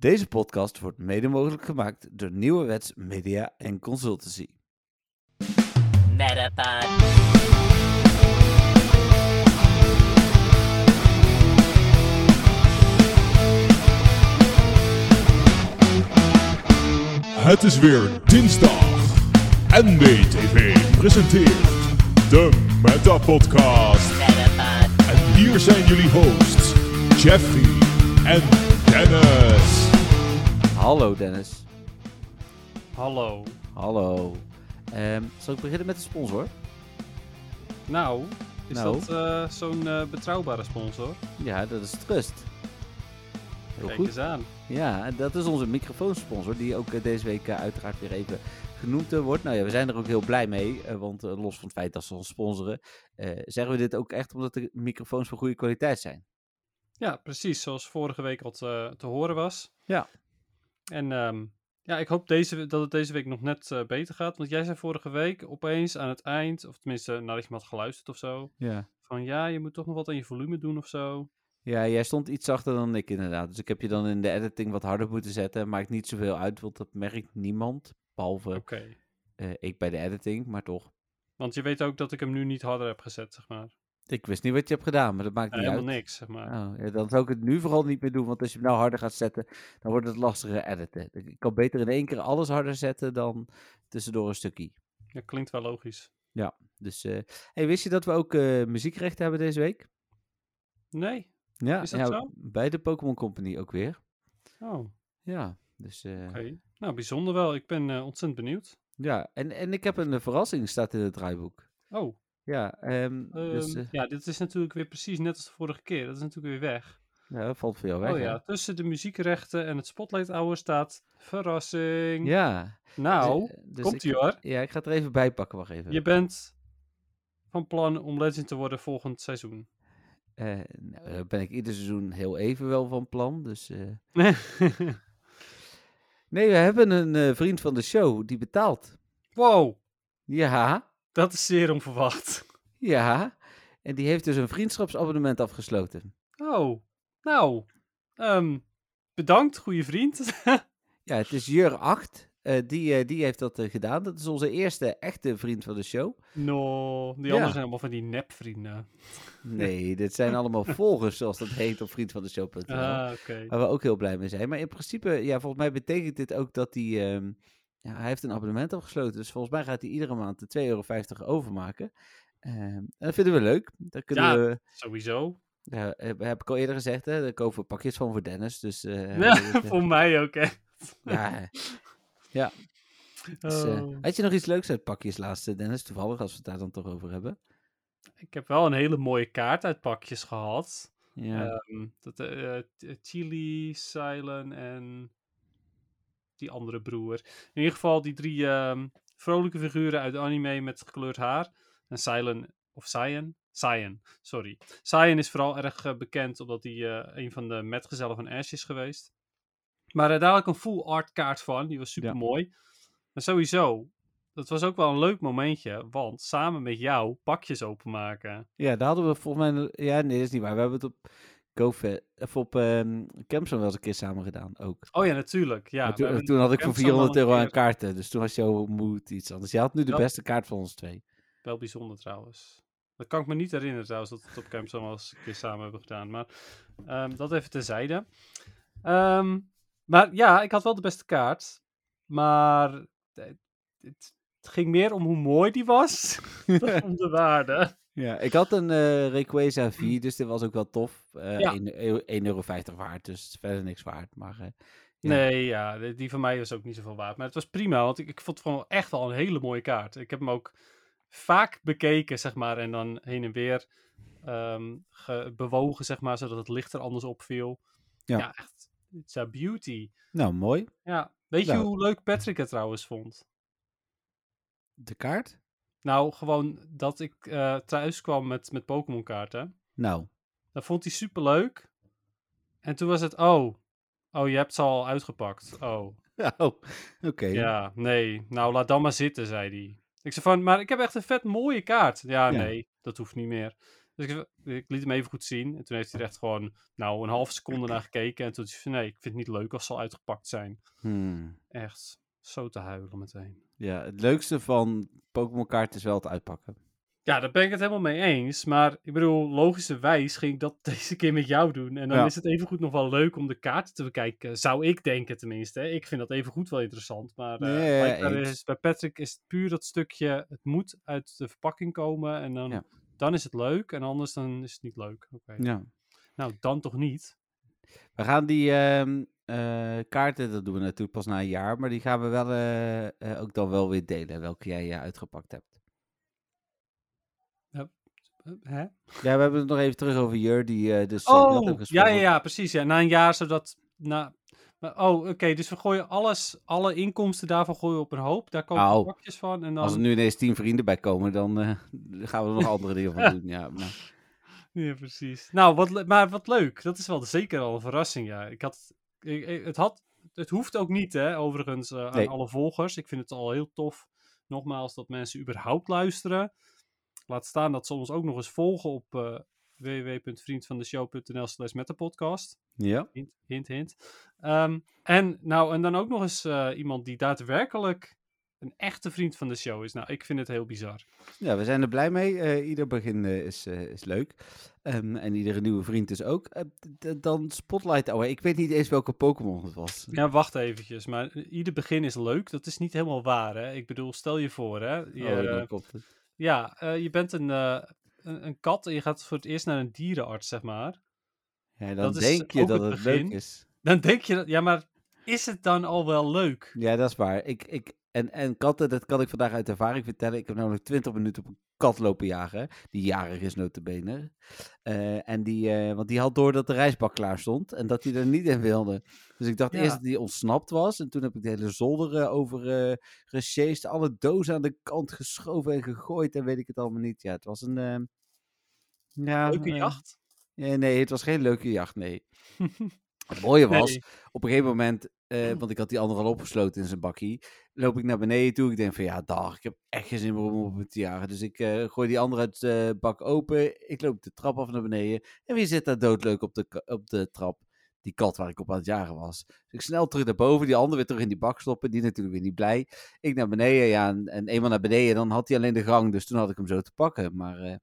Deze podcast wordt mede mogelijk gemaakt door Nieuwe Wets Media en Consultancy. Metapod. Het is weer dinsdag. NBTV presenteert de Meta Podcast. En hier zijn jullie hosts, Jeffrey en Dennis. Hallo Dennis. Hallo. Hallo. Ehm, zal ik beginnen met de sponsor? Nou, is Nou. dat eh, zo'n eh, betrouwbare sponsor? Ja, dat is Trust. Heel Kijk goed. eens aan. Ja, dat is onze microfoonsponsor, die ook eh, deze week uiteraard weer even genoemd wordt. Nou ja, we zijn er ook heel blij mee, want los van het feit dat ze ons sponsoren, zeggen we dit ook echt omdat de microfoons van goede kwaliteit zijn. Ja, precies. Zoals vorige week al te, te horen was. Ja. En ehm, ja, ik hoop deze, dat het deze week nog net eh, beter gaat. Want jij zei vorige week opeens aan het eind, of tenminste nadat je me had geluisterd of zo, Ja. van ja, je moet toch nog wat aan je volume doen of zo. Ja, jij stond iets zachter dan ik inderdaad. Dus ik heb je dan in de editing wat harder moeten zetten. Maakt niet zoveel uit, want dat merkt niemand. Behalve eh, ik bij de editing, maar toch. Want je weet ook dat ik hem nu niet harder heb gezet, zeg maar. Ik wist niet wat je hebt gedaan, maar dat maakt Ja, niet helemaal uit. niks, zeg maar. Oh, ja, dan zou ik het nu vooral niet meer doen, want als je hem nou harder gaat zetten, dan wordt het lastiger editen. Ik kan beter in één keer alles harder zetten dan tussendoor een stukje. Ja, klinkt wel logisch. Dus, eh hey, wist je dat we ook eh, muziekrechten hebben deze week? Nee? Ja, Is dat ja, zo? bij de Pokémon Company ook weer. Oh, Ja, dus eh, oké. Nou, bijzonder wel. Ik ben ontzettend benieuwd. ja. En, en ik heb een verrassing, staat in het draaiboek. Oh, Ja, ehm, dus, Ehm, eh, ja, dit is natuurlijk weer precies net als de vorige keer. Dat is natuurlijk weer weg. ja, dat valt voor jou weg. oh hè? ja, tussen de muziekrechten en het Spotlight Hour staat verrassing. Ja. Nou, dus, eh, dus komt ie hoor. Ja, ik ga het er even bij pakken, wacht even. Je bent van plan om legend te worden volgend seizoen. Eh, nou, daar ben ik ieder seizoen heel even wel van plan, dus... Nee, we hebben een vriend van de show die betaalt. wow, Ja, dat is zeer onverwacht. ja. En die heeft dus een vriendschapsabonnement afgesloten. Oh, nou, ehm, bedankt, goede vriend. Ja, het is Jur 8. eh, die, eh, die heeft dat eh, gedaan. Dat is onze eerste echte vriend van de show. no, die Ja. anderen zijn allemaal van die nepvrienden. Nee, dit zijn allemaal volgers, zoals dat heet op vriendvandeshow.nl. Ah, oké. Waar we ook heel blij mee zijn. Maar in principe, ja, volgens mij betekent dit ook dat hij... ehm, ja, hij heeft een abonnement afgesloten. Dus volgens mij gaat hij iedere maand de 2,50 euro overmaken. En dat vinden we leuk. Daar kunnen Ja. we... Sowieso. Ja, heb, heb ik al eerder gezegd, hè? Daar kopen we pakjes van voor Dennis. Dus, eh, Ja, eh, voor mij ook, hè. ja, ja. Dus, eh, Oh. had je nog iets leuks uit pakjes laatste, Dennis? Toevallig, als we het daar dan toch over hebben. Ik heb wel een hele mooie kaart uit pakjes gehad. Ja, Ehm, dat, eh, eh, Chili, Silent en die andere broer. In ieder geval die drie ehm, vrolijke figuren uit de anime met gekleurd haar. En Silent, of Cyan? Cyan, sorry. Cyan is vooral erg eh, bekend omdat hij eh, een van de metgezellen van Ash is geweest. Maar eh, daar had ik een full art kaart van, die was super mooi. Maar sowieso, dat was ook wel een leuk momentje, want samen met jou pakjes openmaken. ja, daar hadden we volgens mij... Ja, nee, dat is niet waar. We hebben het op GoFest, of op ehm Campzone wel eens een keer samen gedaan ook. Oh ja, natuurlijk. Ja, toen, had ik voor Campzone al 400 een euro aan kaarten. Dus toen was jouw moed iets anders. Je had nu de beste kaart van ons twee. Wel bijzonder trouwens. Dat kan ik me niet herinneren trouwens, dat we het op Camp zo wel eens een keer samen hebben gedaan. Maar ehm, dat even terzijde. Ehm maar ja, ik had wel de beste kaart. Maar het, het, het ging meer om hoe mooi die was dan om de waarde. Ja, ik had een eh Rayquaza 4, dus dit was ook wel tof. Eh Ja. 1,50 euro waard, dus verder niks waard. Maar eh, Ja. Nee, ja, die van mij was ook niet zoveel waard. Maar het was prima, want ik, ik vond het gewoon echt wel een hele mooie kaart. Ik heb hem ook vaak bekeken, zeg maar, en dan heen en weer ehm, ge- bewogen, zeg maar, zodat het licht er anders opviel. Ja. Ja, echt, it's a beauty. nou, mooi. Ja, weet je Nou. hoe leuk Patrick het trouwens vond? De kaart? Nou, gewoon dat ik eh, thuis kwam met, met Pokémon kaarten. Nou, Dat vond hij super leuk. En toen was het, oh, oh, je hebt ze al uitgepakt. Oh, oh, oké. Ja, nee. Nou, laat dan maar zitten, zei hij. Ik zei van, maar ik heb echt een vet mooie kaart. Ja, Ja. nee, dat hoeft niet meer. Dus ik, ik liet hem even goed zien. En toen heeft hij er echt gewoon, nou, een halve seconde naar gekeken. En toen zei hij van, nee, ik vind het niet leuk als ze al uitgepakt zijn. Hmm. Echt, zo te huilen meteen. Ja, het leukste van Pokémon kaart is wel het uitpakken. Ja, daar ben ik het helemaal mee eens. Maar ik bedoel, logischerwijs ging ik dat deze keer met jou doen. En dan Ja. is het evengoed nog wel leuk om de kaarten te bekijken. Zou ik denken tenminste. Ik vind dat evengoed wel interessant. Maar eh, Nee, is, bij Patrick is het puur dat stukje, het moet uit de verpakking komen. En dan, Ja. dan is het leuk. En anders dan is het niet leuk. Oké. Ja. Nou, dan toch niet. We gaan die ehm, eh, kaarten, dat doen we natuurlijk pas na een jaar, maar die gaan we wel eh, eh, ook dan wel weer delen, welke jij uitgepakt hebt. Hè? Ja, we hebben het nog even terug over Jur, die dus... Oh, ja, ja, ja, precies. Ja. Na een jaar zodat... Na, oh, oké. dus we gooien alles, alle inkomsten daarvan gooien we op een hoop. Daar komen Au. pakjes van. En dan... Als er nu ineens tien vrienden bij komen, dan gaan we er nog andere dingen van doen. Ja, maar, Ja, precies. Nou, wat, maar wat leuk. Dat is wel zeker al een verrassing, ja. Ik had, ik, het, had, het hoeft ook niet, hè, overigens, eh, aan Nee. alle volgers. Ik vind het al heel tof, nogmaals, dat mensen überhaupt luisteren. Laat staan dat ze ons ook nog eens volgen op eh www.vriendvandeshow.nl slash metapodcast. ja. Hint, hint, hint. Ehm, en, nou, en dan ook nog eens eh, iemand die daadwerkelijk een echte vriend van de show is. Nou, ik vind het heel bizar. ja, we zijn er blij mee. Eh, ieder begin eh, is, eh, is leuk. Ehm, en iedere nieuwe vriend is ook. Dan Spotlight Hour. Ik weet niet eens welke Pokémon het was. Ja, wacht eventjes. Maar ieder begin is leuk. Dat is niet helemaal waar, hè? Ik bedoel, stel je voor, hè? Je, oh, ja, je bent een, een, een kat en je gaat voor het eerst naar een dierenarts, zeg maar. Ja, dan dat denk je dat het het leuk is. Dan denk je, dat, ja, maar is het dan al wel leuk? Ja, dat is waar. Ik, ik, en, en katten, dat kan ik vandaag uit ervaring vertellen. Ik heb namelijk 20 minuten op een kat lopen jagen. Die jarig is notabene. Eh en die, eh, want die had door dat de reisbak klaar stond. En dat hij er niet in wilde. Dus ik dacht Ja. eerst dat hij ontsnapt was. En toen heb ik de hele zolder over eh gesjeest. Alle dozen aan de kant geschoven en gegooid. En weet ik het allemaal niet. Ja, het was een... ja, Leuke jacht? ja, nee, het was geen leuke jacht, nee. Het mooie was, Nee. op een gegeven moment, eh, want ik had die andere al opgesloten in zijn bakkie, loop ik naar beneden toe. Ik denk van ja, dag, ik heb echt geen zin meer om op hem te jagen. Dus ik eh, gooi die andere uit de bak open. Ik loop de trap af naar beneden. En wie zit daar doodleuk op de, op de trap? Die kat waar ik op aan het jagen was. Dus ik snel terug naar boven, die andere weer terug in die bak stoppen. Die natuurlijk weer niet blij. Ik naar beneden, ja, en, en eenmaal naar beneden, dan had hij alleen de gang. Dus toen had ik hem zo te pakken. Maar eh,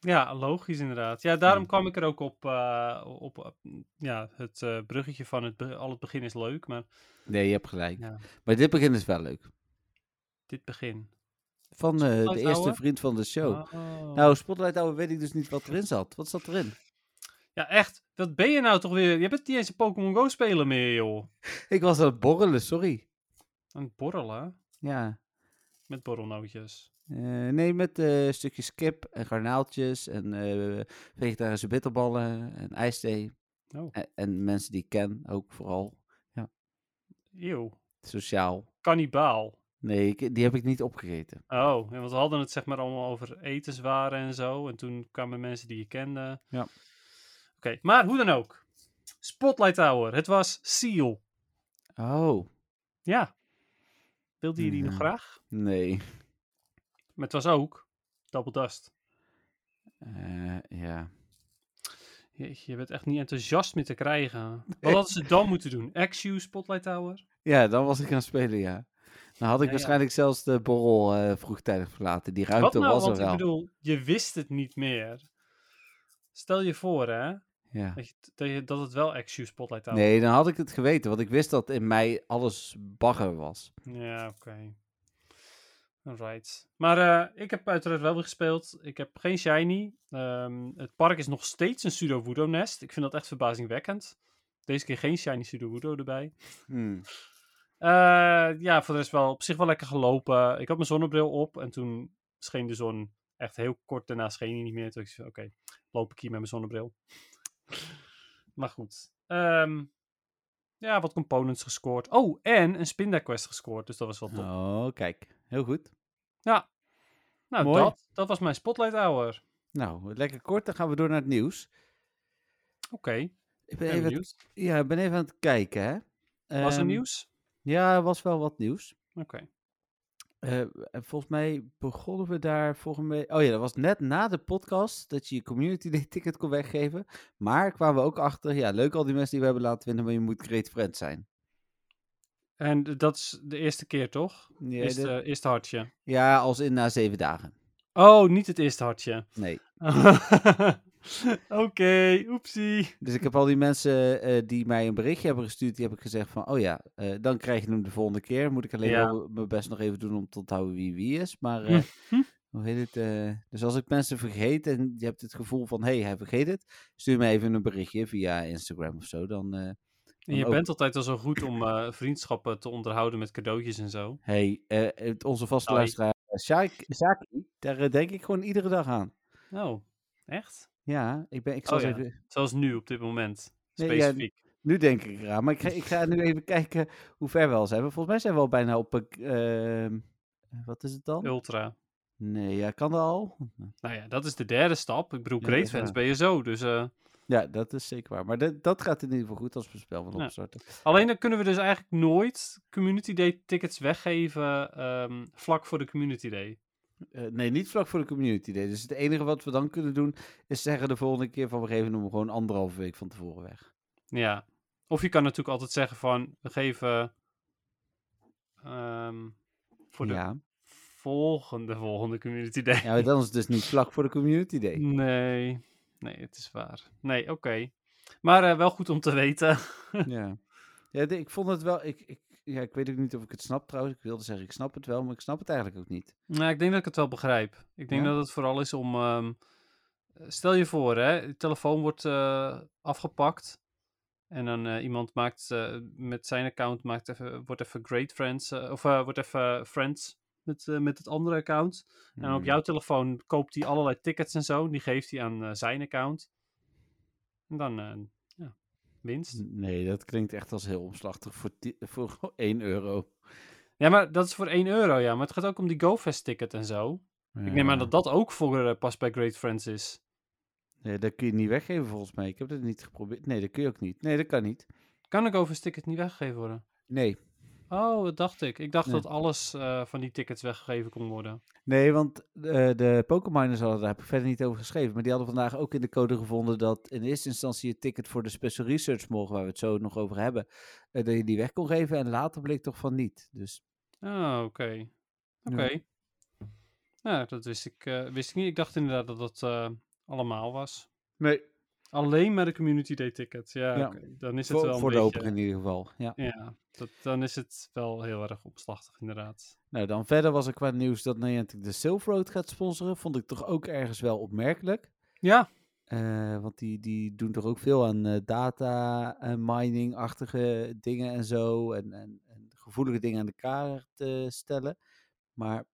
Ja, logisch inderdaad. Ja, daarom Hmm. kwam ik er ook op, eh, op eh, ja, het eh, bruggetje van het, be- al het begin is leuk, maar nee, je hebt gelijk. ja, Maar dit begin is wel leuk. dit begin. Van eh, de eerste vriend van de show. Oh. Nou, Spotlight Hour weet ik dus niet wat erin zat. Wat zat erin? Ja, echt. Wat ben je nou toch weer? Je bent niet eens een Pokémon Go speler meer, joh. Ik was aan het borrelen, sorry. Aan het borrelen? Ja. Met borrelnootjes. Eh, nee, met eh stukjes kip en garnaaltjes en eh, vegetarische bitterballen en ijsthee. Oh. En, en mensen die ik ken ook vooral. Eeuw. Sociaal. Kannibaal. Nee, ik- die heb ik niet opgegeten. Oh, en want we hadden het zeg maar allemaal over etenswaren en zo. En toen kwamen mensen die je kende. Ja. Oké, maar hoe dan ook. Spotlight Tower. Het was Seal. Oh, Ja. Wilde je die nog graag? nee. Maar het was ook Double Dust. Eh, ja. Jeetje, je bent echt niet enthousiast meer te krijgen. Wat hadden ze dan moeten doen? XU Spotlight Tower? Ja, dan was ik aan het spelen, ja. Dan had ik Ja, ja. waarschijnlijk zelfs de borrel eh, vroegtijdig verlaten. Die ruimte nou? was er Want ik wel. bedoel, je wist het niet meer. Stel je voor, hè, Ja. dat, je, dat, je- dat het wel XU Spotlight Tower Nee, dan had ik het geweten, want ik wist dat in mei alles bagger was. Ja, oké. Alright. Maar eh, ik heb uiteraard wel weer gespeeld. Ik heb geen shiny. Ehm, het park is nog steeds een Sudowoodo nest. Ik vind dat echt verbazingwekkend. Deze keer geen shiny Sudowoodo erbij. Hmm. Eh, ja, voor de rest wel op zich wel lekker gelopen. Ik had mijn zonnebril op en toen scheen de zon echt heel kort daarna scheen hij niet meer. Toen ik, zo, oké, loop ik hier met mijn zonnebril. maar goed. Ehm, ja, wat components gescoord. Oh, en een Spinda Quest gescoord, dus dat was wel top. Oh, kijk. Heel goed. Ja. Nou, Mooi. dat, dat was mijn Spotlight Hour. Nou, lekker kort. Dan gaan we door naar het nieuws. Oké, Ik ben, ben even, ja, ik ben even aan het kijken, hè. Was er Ehm, nieuws? Ja, er was wel wat nieuws. Oké. Eh, en volgens mij begonnen we daar volgende week... Oh ja, dat was net na de podcast dat je je Community Day ticket kon weggeven. Maar kwamen we ook achter, ja, leuk al die mensen die we hebben laten winnen, maar je moet Great Friend zijn. En dat is de eerste keer, toch? Ja, eerste, eerste hartje. ja, als in na zeven dagen. Oh, niet het eerste hartje. Nee. Oké, oepsie. Dus ik heb al die mensen eh, die mij een berichtje hebben gestuurd, die heb ik gezegd van, oh ja, eh, dan krijg je hem de volgende keer. Moet ik alleen Ja. wel mijn best nog even doen om te onthouden wie wie is. Maar, eh, hoe heet het? dus als ik mensen vergeet en je hebt het gevoel van, hé, hey, hij vergeet het, stuur me even een berichtje via Instagram of zo. Dan, En je ook- bent altijd al zo goed om eh, vriendschappen te onderhouden met cadeautjes en zo. hey, eh, onze vaste luisteraar, eh, Shaki, daar denk ik gewoon iedere dag aan. Oh, echt? Ja, ik, ben, ik zal Oh ja. even... Zoals nu, op dit moment. Nee, ja, Specifiek. Nu denk ik eraan, maar ik ga, ik ga nu even kijken hoe ver we al zijn. Volgens mij zijn we al bijna op... een, ehm, wat is het dan? Ultra. Nee, ja, kan dat al? Nou ja, dat is de derde stap. Ik bedoel, great fans ben je zo. Dus, Ja, dat is zeker waar. Maar dat, dat gaat in ieder geval goed als we spel van Ja. opstarten. Alleen dan kunnen we dus eigenlijk nooit Community Day tickets weggeven ehm, vlak voor de Community Day. Eh, nee, niet vlak voor de community day. Dus het enige wat we dan kunnen doen, is zeggen de volgende keer van we geven hem gewoon anderhalve week van tevoren weg. Ja. Of je kan natuurlijk altijd zeggen van, we geven ehm, voor de Ja. volgende, volgende Community Day. ja, maar dan is het dus niet vlak voor de community day. Nee, nee, het is waar. Nee, oké. Maar eh, wel goed om te weten. ja. Ja, ik vond het wel. Ik, ik, ja, ik weet ook niet of ik het snap trouwens. Ik wilde zeggen, ik snap het wel, maar ik snap het eigenlijk ook niet. Nou, ik denk dat ik het wel begrijp. Ik denk Ja? dat het vooral is om. ehm, stel je voor, hè, de telefoon wordt eh, afgepakt. En dan eh, iemand maakt met zijn account maakt even, wordt even Great Friends. of wordt even Friends met, eh, met het andere account. En op Hmm. jouw telefoon koopt hij allerlei tickets en zo. Die geeft hij aan eh, zijn account. En dan eh, ja, winst. Nee, dat klinkt echt als heel omslachtig voor, voor 1 euro. Ja, maar dat is voor 1 euro, ja. Maar het gaat ook om die GoFest ticket en zo. Ik neem aan dat dat ook voor pas bij Great Friends is. Nee, dat kun je niet weggeven volgens mij. Ik heb het niet geprobeerd. Nee, dat kun je ook niet. Nee, dat kan niet. Kan een GoFest ticket niet weggegeven worden? Nee. Oh, dat dacht ik. Ik dacht Nee. dat alles eh, van die tickets weggegeven kon worden. Nee, want eh, de Pokémoners hadden daar heb ik verder niet over geschreven. Maar die hadden vandaag ook in de code gevonden dat in eerste instantie je ticket voor de Special Research morgen, waar we het zo nog over hebben, eh, dat je die weg kon geven. En later bleek toch van niet. Dus Oh, oké. Oké. Ja, dat wist ik, wist ik niet. Ik dacht inderdaad dat dat allemaal was. nee. Alleen maar de Community Day tickets. Ja, dan is het Voor, wel een voor de in ieder geval. Ja. Ja, dat, dan is het wel heel erg omslachtig inderdaad. Nou, dan verder was er qua nieuws dat Niantic de Silk Road gaat sponsoren. Vond ik toch ook ergens wel opmerkelijk. Ja, Eh, want die, die doen toch ook veel aan eh, data en mining-achtige dingen en zo. En, en, en gevoelige dingen aan de kaart eh, stellen. Maar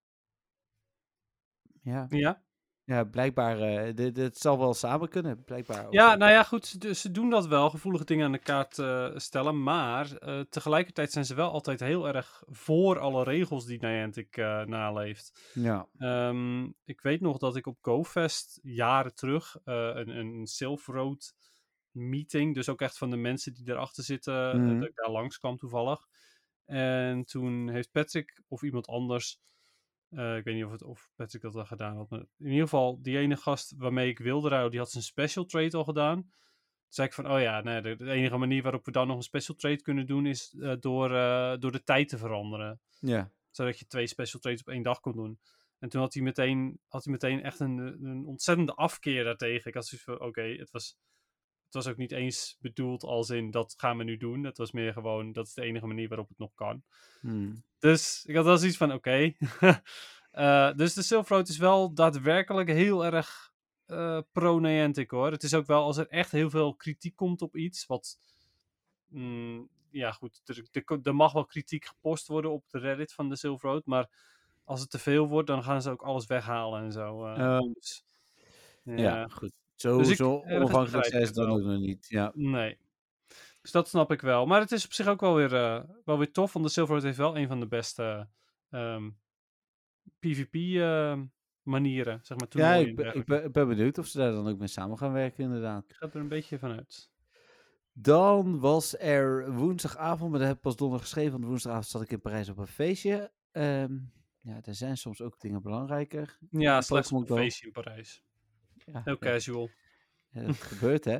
ja, ja. Ja blijkbaar, eh dit, dit zal wel samen kunnen. Blijkbaar ook. Ja, nou ja, goed, ze, ze doen dat wel, gevoelige dingen aan de kaart eh, stellen, maar eh, tegelijkertijd zijn ze wel altijd heel erg voor alle regels die Niantic naleeft. ja. Ehm, ik weet nog dat ik op GoFest jaren terug een, een Road meeting, dus ook echt van de mensen die erachter zitten, Mhm. dat ik daar langs kwam toevallig. En toen heeft Patrick of iemand anders, eh, ik weet niet of, het, of Patrick dat al gedaan had, maar in ieder geval die ene gast waarmee ik wilde rouwen, die had zijn special trade al gedaan. Toen zei ik van, oh ja, nee, de, de enige manier waarop we dan nog een special trade kunnen doen is eh, door, eh, door de tijd te veranderen ja. zodat je twee special trades op één dag kon doen. En toen had hij meteen, had hij meteen echt een, een ontzettende afkeer daartegen. Ik had zoiets van, oké, het, was, was ook niet eens bedoeld als in, dat gaan we nu doen. Het was meer gewoon, dat is de enige manier waarop het nog kan. Hmm. Dus ik had wel zoiets van, oké. Eh, dus de Silver Road is wel daadwerkelijk heel erg eh, pro-Niantic hoor. Het is ook wel, als er echt heel veel kritiek komt op iets, wat... mm, ja goed, er, er, er mag wel kritiek gepost worden op de Reddit van de Silver Road, maar als het te veel wordt, dan gaan ze ook alles weghalen en zo. eh, Oh. dus, Ja, goed. Zo, Dus ik- zo ergens onafhankelijk zijn ze dan ook nog niet. Ja. Nee. Dus dat snap ik wel. Maar het is op zich ook wel weer, eh, wel weer tof, want de Silver Road heeft wel een van de beste ehm, PvP-manieren, zeg maar. Ja, ik en ben, ik, ben, ik ben benieuwd of ze daar dan ook mee samen gaan werken, inderdaad. Ik ga er een beetje van uit. Dan was er woensdagavond, maar dat heb ik pas donderdag geschreven, want woensdagavond zat ik in Parijs op een feestje. Ehm, ja, er zijn soms ook dingen belangrijker. Ja, slechts een feestje in Parijs. Ja, Heel casual. dat gebeurt, hè.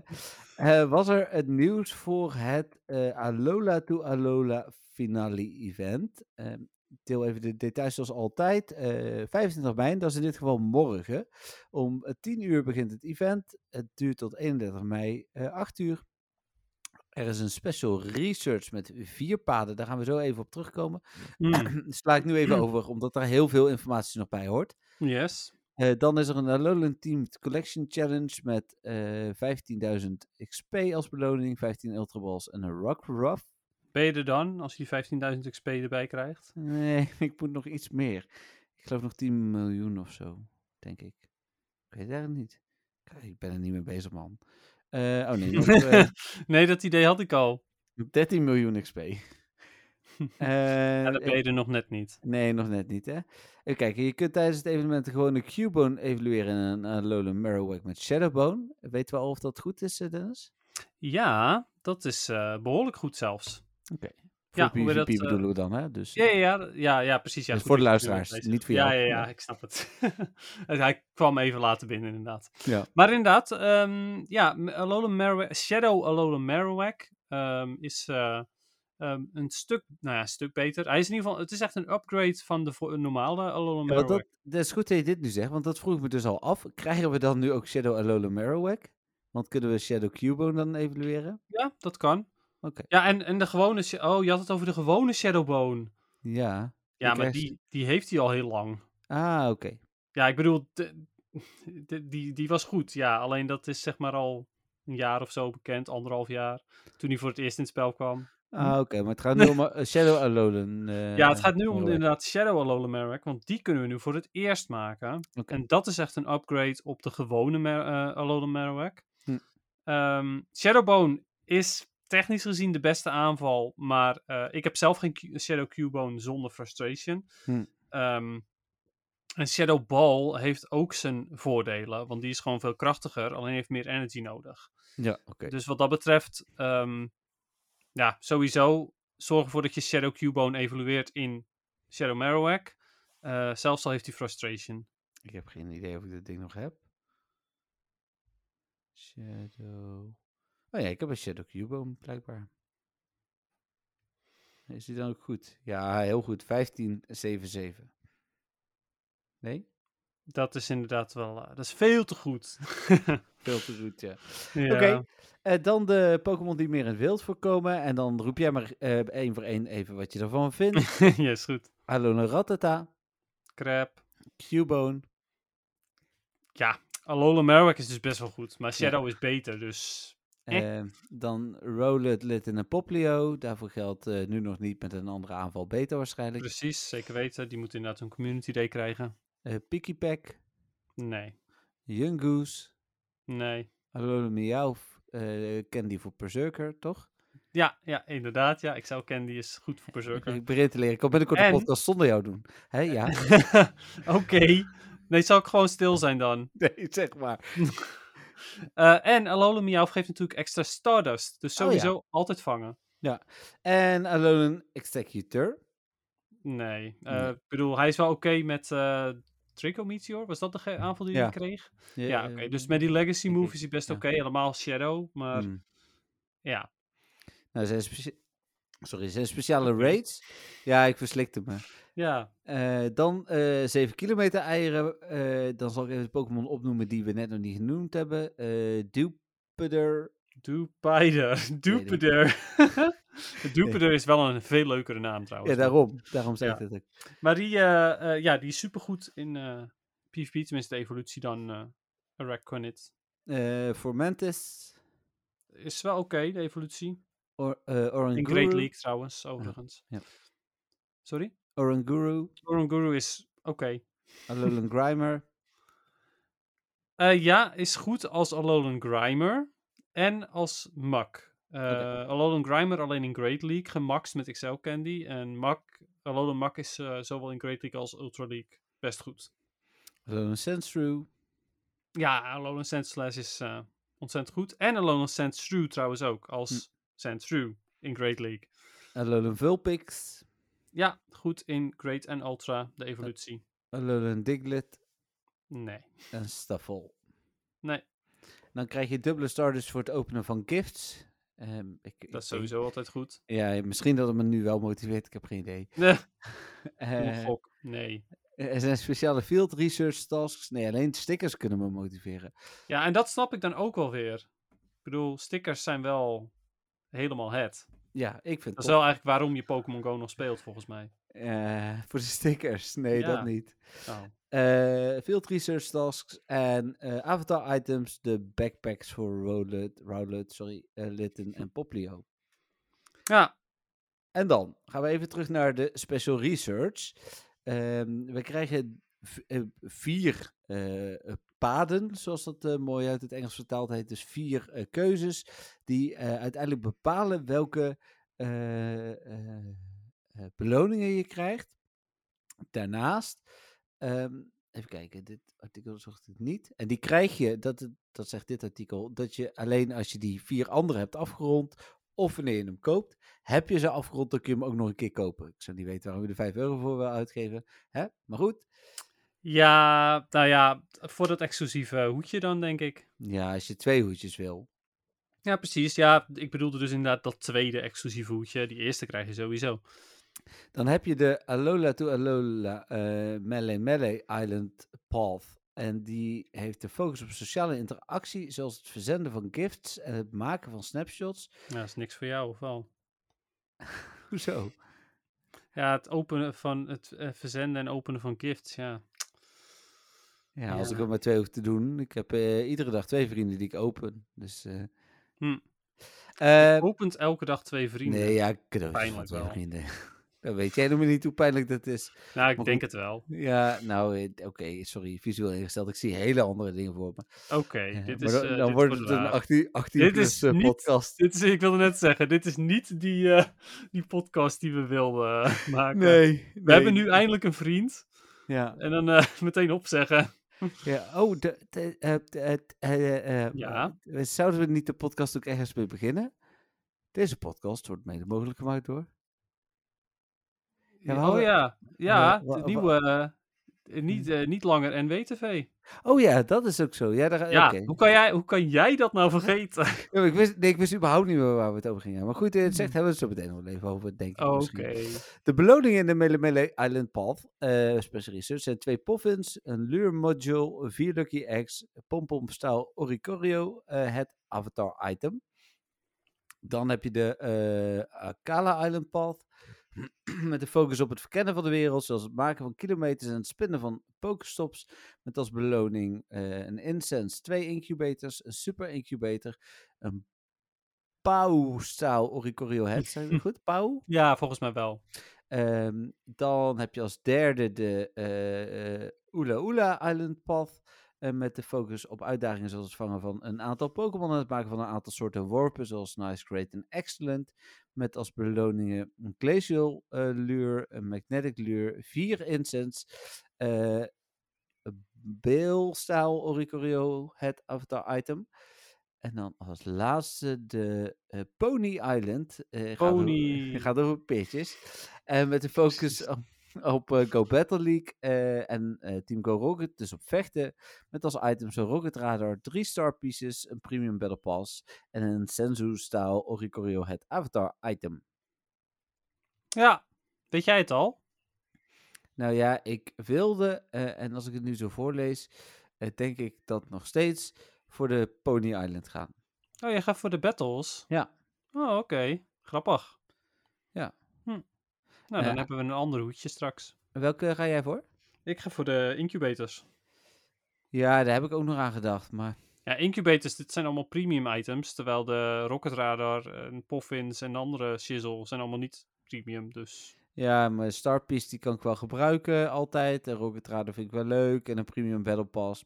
Eh, was er het nieuws voor het eh, Alola to Alola finale event? Ehm, ik deel even de details zoals altijd. Eh 25 mei, dat is in dit geval morgen. Om eh, 10 uur begint het event. Het duurt tot 31 mei, eh 8 uur. Er is een special research met vier paden. Daar gaan we zo even op terugkomen. Mm, Sla ik nu even over, omdat daar heel veel informatie nog bij hoort. Yes. Eh, dan is er een Alolan Teamed Collection Challenge met eh 15.000 XP als beloning, 15 Ultra Balls en een Rock Ruff. Ben je er dan, als je die 15.000 XP erbij krijgt? Nee, ik moet nog iets meer. Ik geloof nog 10 miljoen of zo, denk ik. Ik weet het eigenlijk niet. Ik ben er niet mee bezig, man. Eh, oh nee, nog, eh, nee, dat idee had ik al. 13 miljoen XP. Ja, Eh, dat ben je er nog net niet. Nee, nog net niet, hè? Even kijken, je kunt tijdens het evenement gewoon een Cubone evalueren in een Alolan Marowak met Shadowbone. Weten we al of dat goed is, eh, Dennis? Ja, dat is eh, behoorlijk goed zelfs. Oké. Ja, Voor hoe we PvP dat, eh, bedoelen we dan, hè? Dus, Ja, ja, ja, ja, ja precies. Ja, Dus goed voor de luisteraars, niet voor ja, jou. Ja, ja, Ja. ik snap het. Hij kwam even later binnen, inderdaad. ja. Maar inderdaad, ehm, ja, Alolan Marowak, Shadow Alolan Marowak ehm, is eh, ehm, een stuk, nou ja, een stuk beter. Hij is in ieder geval, het is echt een upgrade van de normale Ja, want Marowak. dat, dat is goed dat je dit nu zegt, want dat vroeg ik me dus al af. Krijgen we dan nu ook Shadow Alolan Marowak? Want kunnen we Shadow Cubone dan evalueren? Ja, dat kan. Oké. Ja, en, en de gewone, oh, je had het over de gewone Shadowbone. Ja. Ja, maar die, die heeft hij al heel lang. Ah, oké. Ja, ik bedoel, de- de- die, die was goed. Ja, alleen dat is zeg maar al een jaar of zo bekend, anderhalf jaar. Toen hij voor het eerst in het spel kwam. Ah, oké. Maar het gaat nu om eh, Shadow Alolan. eh, ja, het gaat nu om Marowak. inderdaad Shadow Alolan Marowak, want die kunnen we nu voor het eerst maken. En dat is echt een upgrade op de gewone Mar eh, Alolan Marowak. Hm. Shadowbone is technisch gezien de beste aanval, maar ik heb zelf geen Q- Shadow Cubone zonder frustration. Hm. Ehm, en Shadow Ball heeft ook zijn voordelen, want die is gewoon veel krachtiger, alleen heeft meer energy nodig. Ja, oké. Dus wat dat betreft, ehm, ja, sowieso zorg ervoor dat je Shadow Cubone evolueert in Shadow Marowak. Eh, zelfs al heeft hij frustration. Ik heb geen idee of ik dit ding nog heb. Shadow. Oh ja, ik heb een Shadow Cubone, blijkbaar. Is die dan ook goed? Ja, heel goed. 1577. Nee? Dat is inderdaad wel, eh, dat is veel te goed. Veel te goed, ja. Ja. Oké, eh, dan de Pokémon die meer in het wild voorkomen. En dan roep jij maar eh één voor één even wat je ervan vindt. ja, is goed. Alolan Rattata, Crap. Cubone. Ja, Alolan Marowak is dus best wel goed, maar Shadow is beter, dus... Eh, dan Rowlet, Litten en Poplio. Daarvoor geldt nu nog niet met een andere aanval beter waarschijnlijk. Precies, zeker weten. Die moet inderdaad een community day krijgen. Eh Pikipek, Nee, Yungoos, nee. Alolan Meowth, eh Candy voor Berserker, toch? Ja, ja, inderdaad. Ja, ik zou Candy is goed voor Berserker. Ik begin te leren. Ik kan binnenkort En- een podcast zonder jou doen. Hé, ja? Oké. Nee, zal ik gewoon stil zijn dan. nee, zeg maar. Eh, en Alolan Meowth geeft natuurlijk extra Stardust. Dus Oh ja. sowieso altijd vangen. En Alolan Executor. Nee. Nee. Ik bedoel, hij is wel oké met Trico Meteor. Was dat de aanval die Ja. hij kreeg? Ja, oké. eh, Dus met die Legacy move is hij best ja. oké. Helemaal Shadow. Maar hmm. ja. Nou, zijn Sorry, zijn speciale raids. Ja, ik verslikte me. Ja. Eh, dan eh 7 kilometer eieren. Eh, dan zal ik even de Pokémon opnoemen die we net nog niet genoemd hebben. Eh Dupider. Dupider. Dupider. Dupider is wel een veel leukere naam trouwens. Ja, daarom. Daarom zeg ik dat ook. Maar die, eh, eh, ja, die is supergoed in eh PvP. Tenminste, de evolutie dan eh Araquanid. Eh Formantis. Is wel oké, de evolutie. Or, eh Oranguru. In Great League trouwens, overigens. ja. Sorry? Oranguru. Oranguru is oké. Alolan Grimer. Eh, ja, is goed als Alolan Grimer en als Mak. Alolan Grimer alleen in Great League, gemaxt met Excel Candy. En Mak, Alolan Mak is eh, zowel in Great League als Ultra League best goed. Alolan Sandshrew. Ja, Alolan Sandslash is eh, ontzettend goed. En Alolan Sandshrew trouwens ook, als Hm. Sandshrew in Great League. Alolan Vulpix. Ja, goed in Great en Ultra, de evolutie. Alolan Diglett Nee. en Staffel. Nee, Dan krijg je dubbele starters voor het openen van gifts. Ehm, ik, ik dat is sowieso altijd goed. Ja, misschien dat het me nu wel motiveert, ik heb geen idee. Nee, Eh. Nee. er zijn speciale field research tasks. Nee, alleen stickers kunnen me motiveren. Ja, en dat snap ik dan ook wel weer. Ik bedoel, stickers zijn wel helemaal het. Ja, ik vind Dat is wel eigenlijk waarom je Pokémon Go nog speelt, volgens mij. Eh, voor de stickers. Nee, Ja. dat niet. Oh. Eh field research tasks en eh, avatar items. De backpacks voor Rowlet, Rowlet sorry, eh, Litten en Poplio. Ja, En dan gaan we even terug naar de special research. Ehm, we krijgen vier paden, zoals dat mooi uit het Engels vertaald heet. Dus vier keuzes die uiteindelijk bepalen welke beloningen je krijgt. Daarnaast, ehm, even kijken, dit artikel zocht het niet. En die krijg je, dat, dat zegt dit artikel, dat je alleen als je die vier andere hebt afgerond, of wanneer je hem koopt, heb je ze afgerond, dan kun je hem ook nog een keer kopen. Ik zou niet weten waarom je er 5 euro voor wil uitgeven. Hè? Maar goed, ja, nou ja, voor dat exclusieve hoedje dan, denk ik. ja, als je twee hoedjes wil. Ja, precies. Ja, ik bedoelde dus inderdaad dat tweede exclusieve hoedje. Die eerste krijg je sowieso. Dan heb je de Alola to Alola eh Melee Melee Island Path. En die heeft de focus op sociale interactie, zoals het verzenden van gifts en het maken van snapshots. Ja, dat is niks voor jou, of wel? Hoezo? Ja, het openen van het eh, verzenden en openen van gifts, ja. Ja, als ik er maar twee hoef te doen. Ik heb eh, iedere dag twee vrienden die ik open. Dus. Hm. eh, Opent elke dag twee vrienden. nee, ja, van Pijnlijk twee vrienden. Dan weet jij helemaal niet hoe pijnlijk dat is. Nou, ik Maar denk goed. het wel. Ja, nou, eh, oké, sorry, visueel ingesteld. Ik zie hele andere dingen voor me. Oké, Ja, dit maar is... dan, eh, dan dit wordt het een waar. 18, 18 Dit plus is eh, niet- podcast. Dit is, ik wilde net zeggen, dit is niet die, eh, die podcast die we wilden eh, maken. Nee, We hebben nu eindelijk een vriend. Ja, En dan eh, meteen opzeggen. ja. Oh, de, de, eh, de- het, eh, eh, Ja. eh, Zouden we niet de podcast ook ergens mee beginnen? Deze podcast wordt mede mogelijk gemaakt door. Ja, oh ja, ja, wa- nieuwe... eh, niet, eh, niet langer NWTV. Oh ja, dat is ook zo. Ja, daar, Ja, hoe, kan jij, hoe kan jij dat nou vergeten? Ja, ik, wist, nee, ik wist überhaupt niet meer waar we het over gingen. Maar goed, eh, het zegt, hebben we het zo meteen nog even over, denk ik. Hmm. Oké. De beloningen in de Melee Melee Island Path eh Special Research zijn twee poffins, een lure module, vier lucky eggs, pompom staal oricorio, het avatar item. Dan heb je de Akala Island Path met de focus op het verkennen van de wereld, zoals het maken van kilometers en het spinnen van pokestops. Met als beloning eh, een incense, twee incubators, een super incubator, een pauw staal oricorio head. Ik dat goed? Pauw? Ja, volgens mij wel. Ehm, dan heb je als derde de Oula Oula Island Path. Eh, met de focus op uitdagingen zoals het vangen van een aantal Pokémon en het maken van een aantal soorten worpen, zoals Nice, Great en Excellent. Met als beloningen een Glacial eh, Lure, een Magnetic Lure, vier Incense, eh Beelstaal Oricorio, het avatar item. En dan als laatste de Pony Island. eh, gaat over- Pony. gaat over pitches. En met de focus op, op eh, Go Battle League eh, en eh, Team Go Rocket, dus op vechten. Met als items een Rocket Radar, 3 Star Pieces, een Premium Battle Pass en een Senzu-staal Oricorio het Avatar item. Ja, weet jij het al? Nou ja, ik wilde, en als ik het nu zo voorlees, denk ik dat nog steeds voor de Pony Island gaan. Oh, jij gaat voor de battles? Ja. Oh, oké. Grappig. Nou, dan hebben we een ander hoedje straks. Welke ga jij voor? Ik ga voor de incubators. Ja, daar heb ik ook nog aan gedacht, maar... Ja, incubators, dit zijn allemaal premium items. Terwijl de Rocket Radar en Poffins en de andere shizzle zijn allemaal niet premium. Dus Ja, mijn Starpiece die kan ik wel gebruiken altijd. En Rocket Radar vind ik wel leuk. En een Premium Battle Pass.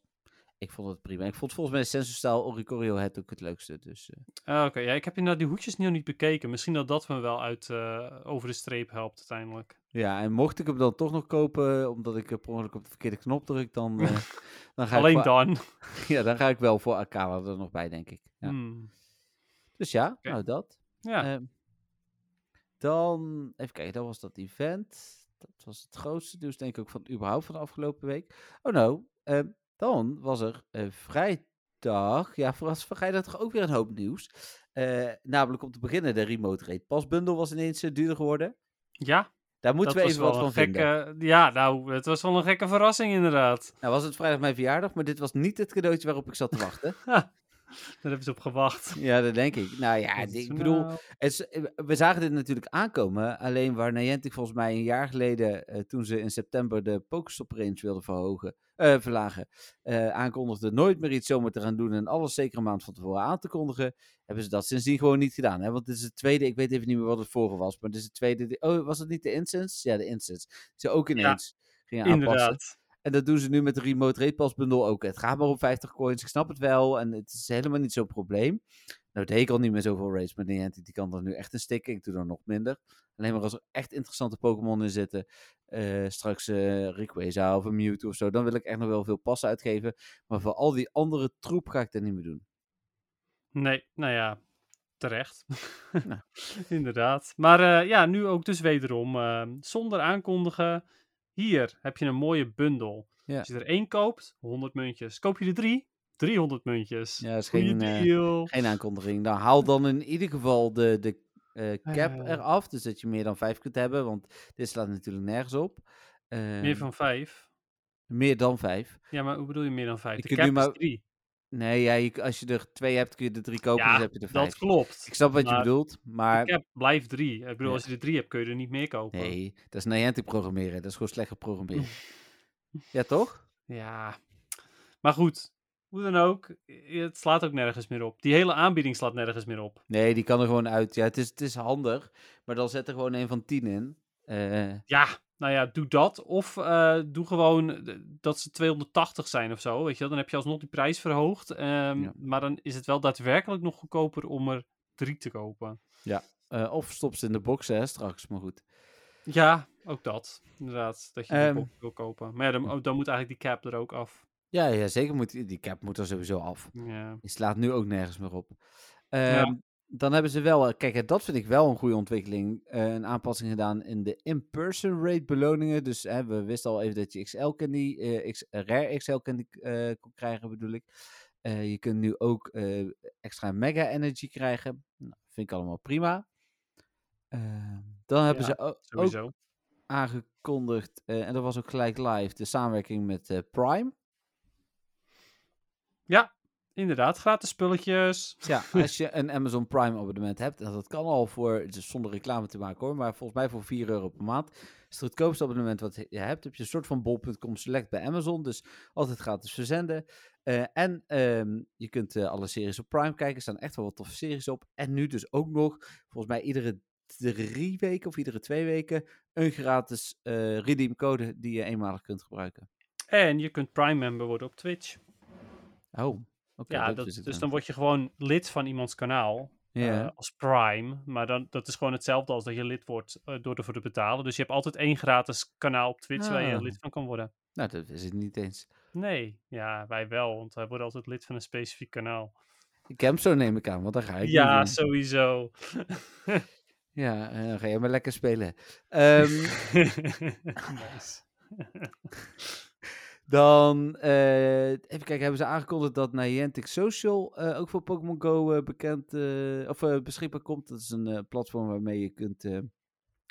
Ik vond het prima. Ik vond volgens mij Sensor Style Oricorio het ook het leukste. Dus eh, Ah, oké. Ja, ik heb inderdaad die hoedjes nog niet bekeken. Misschien dat dat me wel uit eh, over de streep helpt uiteindelijk. ja, en mocht ik hem dan toch nog kopen, omdat ik eh, per ongeluk op de verkeerde knop druk, dan, eh, dan, ga, Alleen ik voor, dan. ja, dan ga ik wel voor Akala er nog bij, denk ik. Ja. Hmm. Dus ja, nou dat. Ja. Ehm, dan, even kijken, dat was dat event. Dat was het grootste nieuws, denk ik ook van überhaupt van de afgelopen week. Oh nou, ehm, dan was er vrijdag, ja, was vrijdag toch ook weer een hoop nieuws. Eh, namelijk om te beginnen, de Remote Rate Pass bundle was ineens eh, duurder geworden. Ja, Daar moeten we even wat van een vinden. gekke... Ja, nou, het was wel een gekke verrassing inderdaad. Nou was het vrijdag mijn verjaardag, maar dit was niet het cadeautje waarop ik zat te wachten. Daar hebben ze op gewacht. ja, dat denk ik. Nou ja, ik bedoel, nou- Het eh, we zagen dit natuurlijk aankomen. Alleen waar Niantic volgens mij een jaar geleden, toen ze in september de Pokestop range wilden verhogen, eh, verlagen, eh, aankondigde nooit meer iets zomaar te gaan doen en alles zeker een maand van tevoren aan te kondigen, hebben ze dat sindsdien gewoon niet gedaan. Hè? Want dit is het tweede, ik weet even niet meer wat het vorige was, maar dit is het tweede. Oh, was het niet de Instance? Ja, de. Die ze ook ineens gingen aanpassen. Inderdaad. En dat doen ze nu met de Remote Rate Pass bundle ook. Het gaat maar om 50 coins, ik snap het wel. En het is helemaal niet zo'n probleem. Nou, deed ik al niet meer zoveel race met Niantic. Die kan er nu echt in stikken. Ik doe er nog minder. Alleen maar als er echt interessante Pokémon in zitten. eh, straks eh Rayquaza of een Mewtwo of zo. Dan wil ik echt nog wel veel passen uitgeven. Maar voor al die andere troep ga ik dat niet meer doen. Nee, nou ja, terecht. Nou. Inderdaad. Maar eh, ja, nu ook dus wederom, zonder aankondigen. Hier heb je een mooie bundel. Ja. Als je er één koopt, 100 muntjes. Koop je er drie, 300 muntjes. Ja, is geen, deal. Geen aankondiging. Dan haal dan in ieder geval de, de eh, cap eraf. Dus dat je meer dan 5 kunt hebben. Want dit slaat natuurlijk nergens op. Meer Ehm, van vijf. meer dan 5. Ja, maar hoe bedoel je meer dan vijf? Je De cap nu maar- is drie. Nee, ja, je- als je er twee hebt, kun je er drie kopen. Ja, dus heb je er vijf. dat klopt. Ik snap wat je bedoelt, maar De cap blijft drie. Ik bedoel, Ja. als je er drie hebt, kun je er niet meer kopen. nee, dat is Niantic programmeren. Dat is gewoon slecht geprogrammeerd. ja, toch? Ja, maar goed. Hoe dan ook, het slaat ook nergens meer op. Die hele aanbieding slaat nergens meer op. Nee, die kan er gewoon uit. Ja, het is, het is handig, maar dan zet er gewoon een van 10 in. Eh, Ja, nou ja, doe dat. Of eh, doe gewoon eh, dat ze 280 zijn of zo. Weet je wel? Dan heb je alsnog die prijs verhoogd. ehm, Ja. Maar dan is het wel daadwerkelijk nog goedkoper om er drie te kopen. eh, of stop ze in de box, hè, straks. Maar goed. Ja, ook dat. Inderdaad, dat je die Ehm. box wil kopen. Maar ja, dan, oh, dan moet eigenlijk die cap er ook af. Ja, ja zeker. Moet, die cap moet er sowieso af. Ja. Die slaat nu ook nergens meer op. Ehm, Dan hebben ze wel, eh, kijk, eh, dat vind ik wel een goede ontwikkeling. eh, een aanpassing gedaan in de in-person rate beloningen. Dus hè, we wisten al even dat je XL candy, eh, X, Rare XL candy eh, kon krijgen, bedoel ik. Eh, je kunt nu ook eh, extra mega energy krijgen. Nou, vind ik allemaal prima. Ehm, dan hebben Ja, ze ook aangekondigd, eh, en dat was ook gelijk live, de samenwerking met eh, Prime. Ja, inderdaad. Gratis spulletjes. Ja, als je een Amazon Prime abonnement hebt, en dat kan al voor, dus zonder reclame te maken hoor, maar volgens mij voor 4 euro per maand, is het goedkoopste abonnement wat je hebt, heb je een soort van bol.com select bij Amazon, dus altijd gratis verzenden. Eh, en ehm, je kunt eh, alle series op Prime kijken, er staan echt wel wat toffe series op. En nu dus ook nog, volgens mij iedere drie weken of iedere twee weken, een gratis eh redeem code die je eenmalig kunt gebruiken. En je kunt Prime member worden op Twitch. Oh, oké. ja, dat dat, dus dan. dan word je gewoon lid van iemands kanaal. Eh, als Prime. Maar dan, dat is gewoon hetzelfde als dat je lid wordt eh, door ervoor te betalen. Dus je hebt altijd één gratis kanaal op Twitch waar je Ah. lid van kan worden. Nou, dat wist ik niet eens. Nee, ja, wij wel, want wij worden altijd lid van een specifiek kanaal. Camp neem ik aan, want daar ga ik Ja, sowieso. Ja, en dan ga je maar lekker spelen. Ehm, nice. dan, eh, even kijken, hebben ze aangekondigd dat Niantic Social eh, ook voor Pokémon Go eh, bekend, of beschikbaar komt. Dat is een platform waarmee je kunt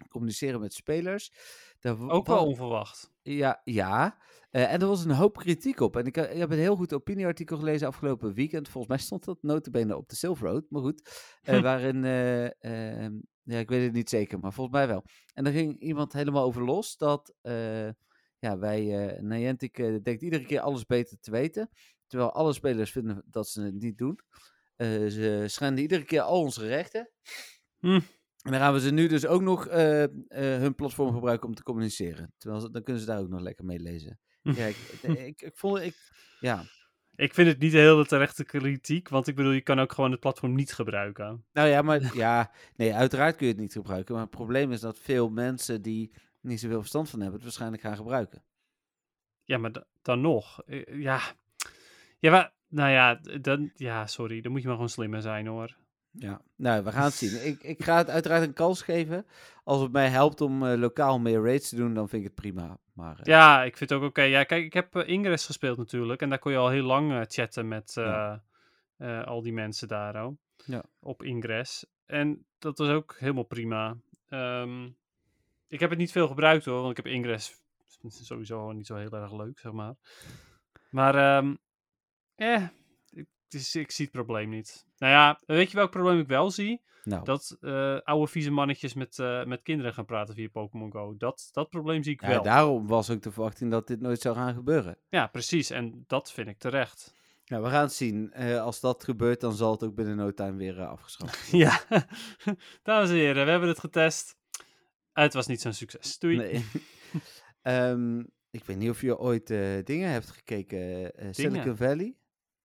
communiceren met spelers. Daar Ook wel wa- onverwacht. Ja, ja. En er was een hoop kritiek op. En ik, ik heb een heel goed opinieartikel gelezen afgelopen weekend. Volgens mij stond dat notabene op de Silver Road, maar goed. Hm. Waarin, eh, ehm, ja, ik weet het niet zeker, maar volgens mij wel. En daar ging iemand helemaal over los dat ja, wij, eh Niantic eh, denkt iedere keer alles beter te weten. Terwijl alle spelers vinden dat ze het niet doen. Eh, ze schenden iedere keer al onze rechten. Hm. En dan gaan we ze nu dus ook nog hun platform gebruiken om te communiceren. Terwijl ze, dan kunnen ze daar ook nog lekker mee lezen. Ja, ik, ik, ik vond ik, ja. Ik vind het niet een hele terechte kritiek, want ik bedoel, je kan ook gewoon het platform niet gebruiken. Nou ja, maar ja, nee, uiteraard kun je het niet gebruiken. Maar het probleem is dat veel mensen die niet zoveel verstand van hebben, het waarschijnlijk gaan gebruiken. Ja, maar da- dan nog. Eh, Ja, ja maar, nou ja, dan, ja, sorry, dan moet je maar gewoon slimmer zijn hoor. Ja, nou, we gaan het zien. Ik, ik ga het uiteraard een kans geven. Als het mij helpt om eh, lokaal meer raids te doen, dan vind ik het prima. Maar, eh, Ja, ik vind het ook oké. Ja, kijk, ik heb eh, Ingress gespeeld natuurlijk. En daar kon je al heel lang eh, chatten met eh, Ja. eh, al die mensen daar ook. Ja. Op Ingress. En dat was ook helemaal prima. Ehm, ik heb het niet veel gebruikt hoor, want ik heb Ingress sowieso niet zo heel erg leuk, zeg maar. Maar, ehm eh, ik, dus ik zie het probleem niet. Nou ja, weet je welk probleem ik wel zie? nou, Dat eh, oude vieze mannetjes met, eh, met kinderen gaan praten via Pokémon Go. Dat, dat probleem zie ik ja, wel. daarom was ook de verwachting dat dit nooit zou gaan gebeuren. Ja, precies. En dat vind ik terecht. Ja, we gaan het zien. Eh, als dat gebeurt, dan zal het ook binnen no time weer afgeschaft Ja, dames en heren, we hebben het getest. Het was niet zo'n succes. Doei. Nee. Ehm, ik weet niet of je ooit eh, dingen hebt gekeken. eh Silicon Valley,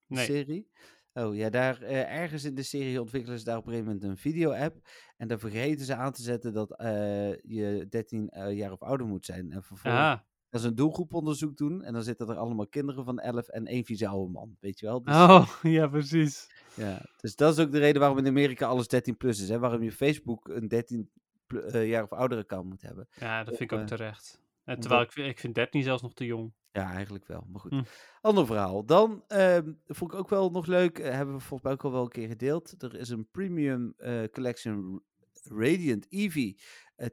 Nee. serie. Oh ja, daar eh, ergens in de serie ontwikkelen ze daar op een gegeven moment een video-app. En daar vergeten ze aan te zetten dat eh, je 13 eh, jaar of ouder moet zijn. En vervolgens Ah. gaan ze een doelgroeponderzoek doen. En dan zitten er allemaal kinderen van 11 en één vieze oude man. Weet je wel? Dus, Oh, ja, precies. ja. dus dat is ook de reden waarom in Amerika alles 13 plus is. Hè? Waarom je Facebook een 13 eh, jaar of ouder account moet hebben. Ja, dat vind ik ook eh, terecht. En terwijl ik, vind- ik vind 13 zelfs nog te jong. Ja, eigenlijk wel. Maar goed. Hm. Ander verhaal. Dan ehm, vond ik ook wel nog leuk. eh, hebben we volgens mij ook al wel een keer gedeeld. Er is een premium collection Radiant Eevee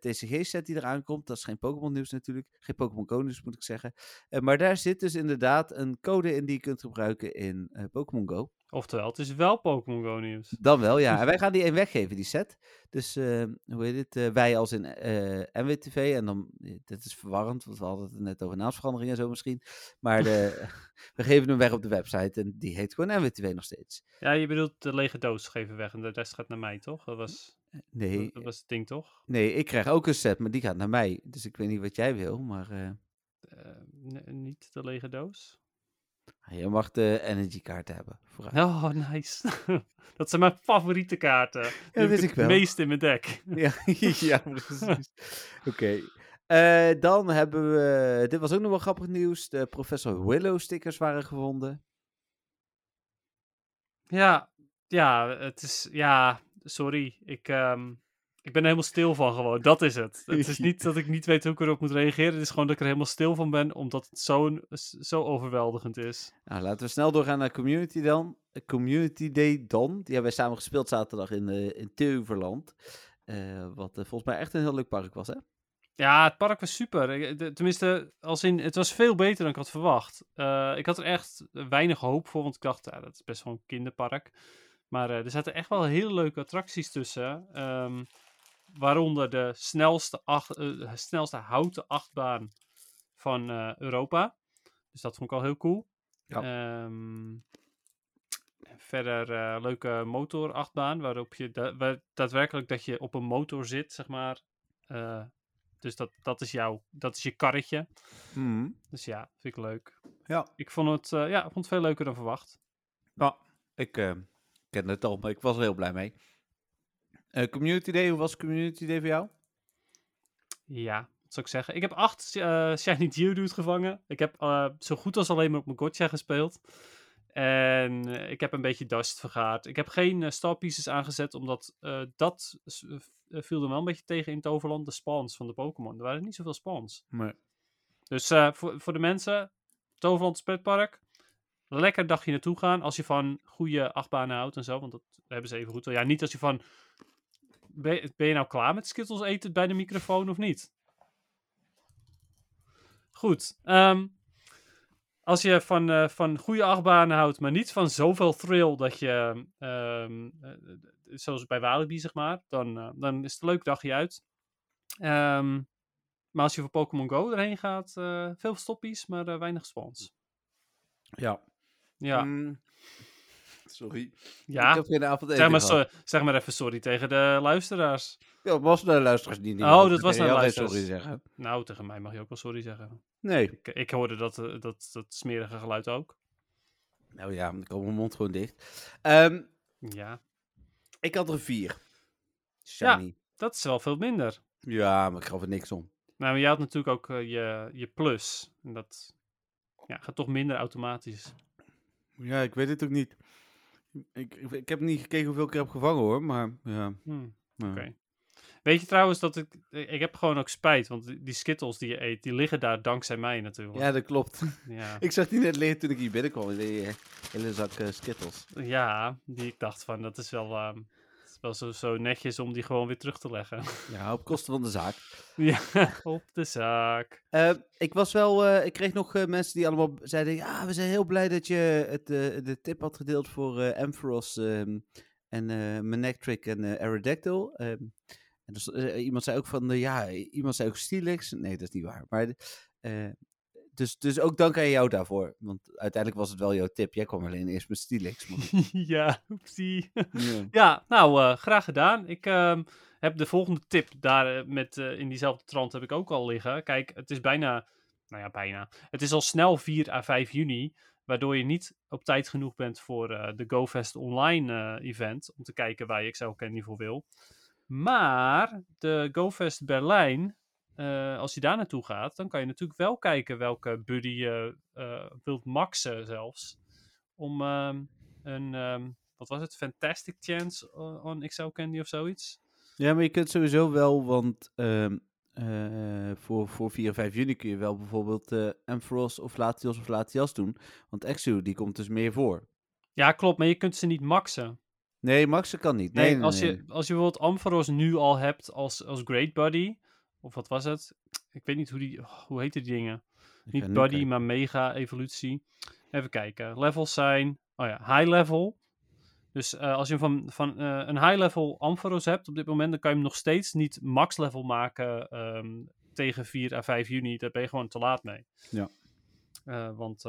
TCG-set die eraan komt. Dat is geen Pokémon nieuws natuurlijk. Geen Pokémon Go nieuws moet ik zeggen. Maar daar zit dus inderdaad een code in die je kunt gebruiken in Pokémon Go. Oftewel, het is wel Pokémon Go nieuws. Dan wel, ja. En wij gaan die een weggeven, die set. Dus, eh, hoe heet het? eh, wij als in eh NWTV. En dan, eh, dit is verwarrend, want we hadden het net over naamsverandering en zo misschien. Maar de, we geven hem weg op de website en die heet gewoon NWTV nog steeds. Ja, je bedoelt de lege doos geven weg en de rest gaat naar mij, toch? Dat was, Nee, dat was het ding, toch? nee, ik krijg ook een set, maar die gaat naar mij. Dus ik weet niet wat jij wil, maar niet de lege doos? Je mag de energy kaart hebben. Vooruit. Oh, nice. dat zijn mijn favoriete kaarten. Die wist het ik wel. meest in mijn deck. Ja, ja precies. Oké. Eh, dan hebben we, dit was ook nog wel grappig nieuws. De Professor Willow stickers waren gevonden. Ja, ja, het is, ja, sorry. Ik, ehm, ik ben er helemaal stil van gewoon. Dat is het. Het is niet dat ik niet weet hoe ik erop moet reageren. Het is gewoon dat ik er helemaal stil van ben, omdat het zo, zo overweldigend is. Nou, laten we snel doorgaan naar Community dan. Community Day dan. Die hebben wij samen gespeeld zaterdag in, eh in Teuverland. Eh, wat eh, volgens mij echt een heel leuk park was, hè? Ja, het park was super. Ik- de- Tenminste, als in, het was veel beter dan ik had verwacht. Ik had er echt weinig hoop voor, want ik dacht, ja, dat is best wel een kinderpark. Maar er zaten echt wel hele leuke attracties tussen. ehm, waaronder de snelste, acht, eh, snelste houten achtbaan van eh, Europa. Dus dat vond ik al heel cool. Ja. Ehm, verder eh, leuke motorachtbaan, waarop je da- waar, daadwerkelijk dat je op een motor zit, zeg maar. Dus dat, dat, is jouw, dat is je karretje. Dus ja, vind ik leuk. Ja. Ik vond het, ja, ik vond het veel leuker dan verwacht. Nou, ik kende het al, maar ik was er heel blij mee. Eh, community Day, hoe was Community Day voor jou? Ja, wat zou ik zeggen? Ik heb acht eh, Shiny Geodude gevangen. Ik heb eh, zo goed als alleen maar op mijn Gotcha gespeeld. En ik heb een beetje Dust vergaard. Ik heb geen uh, Star Pieces aangezet, omdat dat viel er wel een beetje tegen in Toverland. De spawns van de Pokémon. Er waren niet zoveel spawns. Nee. Dus voor, voor de mensen, Toverland Spetpark. Lekker dagje naartoe gaan. Als je van goede achtbanen houdt en zo. Want dat hebben ze even goed. Ja, niet als je van. Ben je, ben je nou klaar met Skittles eten bij de microfoon of niet? Goed. ehm, als je van, eh, van goede achtbanen houdt, maar niet van zoveel thrill dat je. ehm, eh, zoals bij Walibi, zeg maar. Dan, eh, dan is het een leuk dagje uit. Ehm, maar als je voor Pokémon Go erheen gaat, veel stoppies, maar weinig spawns. Ja. Ja, Mm, sorry. ja. Ik heb geen avond Zeg maar, so- zeg maar even sorry tegen de luisteraars. Ja, het was naar de luisteraars niet. Oh, dat was naar de luisteraars. Sorry zeggen. Nou, tegen mij mag je ook wel sorry zeggen. Nee. Ik, ik hoorde dat, eh, dat, dat smerige geluid ook. Nou ja, dan komt mijn mond gewoon dicht. Ehm, Ja, ik had er vier. Shiny. dat is wel veel minder. Ja, maar ik gaf er niks om. Nou, maar je had natuurlijk ook eh, je, je plus. En dat ja, gaat toch minder automatisch. Ja, ik weet het ook niet. Ik, ik, ik heb niet gekeken hoeveel ik heb gevangen hoor, maar ja. Hmm. ja. Oké. Weet je trouwens dat ik... Ik heb gewoon ook spijt, want die- skittles die je eet, die liggen daar dankzij mij natuurlijk. Ja, dat klopt. Ja, ik zag die net liggen toen ik hier binnenkwam. Die eh, hele zak eh, Skittles. ja die ik dacht van, dat is wel, ehm, wel zo, netjes om die gewoon weer terug te leggen. Ja, op kosten van de zaak. ja, op de zaak. Eh, ik was wel, eh, ik kreeg nog eh, mensen die allemaal zeiden, ja, we zijn heel blij dat je het, eh, de tip had gedeeld voor eh Ampharos ehm, en Manectric en Aerodactyl. Ehm, en dus, iemand zei ook van, ja, iemand zei ook Steelix. Nee, dat is niet waar. Maar, dus, dus ook dank aan jou daarvoor. Want uiteindelijk was het wel jouw tip. Jij kwam alleen eerst met. Maar, ja, oepsie. ja. Ja, nou, eh, graag gedaan. Ik ehm, heb de volgende tip daar eh, met, eh, in diezelfde trant heb ik ook al liggen. Kijk, het is bijna, nou ja, bijna. Het is al snel 4 à 5 juni, waardoor je niet op tijd genoeg bent voor de GoFest online event, om te kijken waar je Excel Candy voor wil. Maar de GoFest Berlijn, eh, als je daar naartoe gaat, dan kan je natuurlijk wel kijken welke buddy je eh, wilt maxen zelfs. Om ehm, een, ehm, wat was het, Fantastic Chance on Excel Candy of zoiets. Ja, maar je kunt sowieso wel, want ehm, eh, voor, voor 4 en 5 juni kun je wel bijvoorbeeld eh Ampharos of Latios of Latias doen. Want Exu, die komt dus meer voor. Ja, klopt, maar je kunt ze niet maxen. Nee, Max kan niet. Nee, als, nee. Je, als je bijvoorbeeld Ampharos nu al hebt als, als Great Buddy, of wat was het? Ik weet niet hoe die, oh, hoe heet die dingen? Ik Niet kijken. maar Mega Evolutie. Even kijken. Levels zijn, oh ja, High Level. Dus eh, als je van, van eh, een High Level Ampharos hebt op dit moment, dan kan je hem nog steeds niet max level maken ehm, tegen 4 à 5 juni. Daar ben je gewoon te laat mee. Ja. Eh, want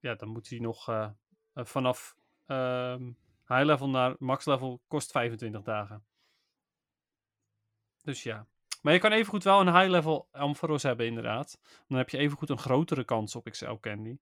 ja, dan moet hij nog vanaf ehm, high level naar max level kost 25 dagen. Dus ja. Maar je kan evengoed wel een high level Ampharos hebben inderdaad. Dan heb je evengoed een grotere kans op XL Candy.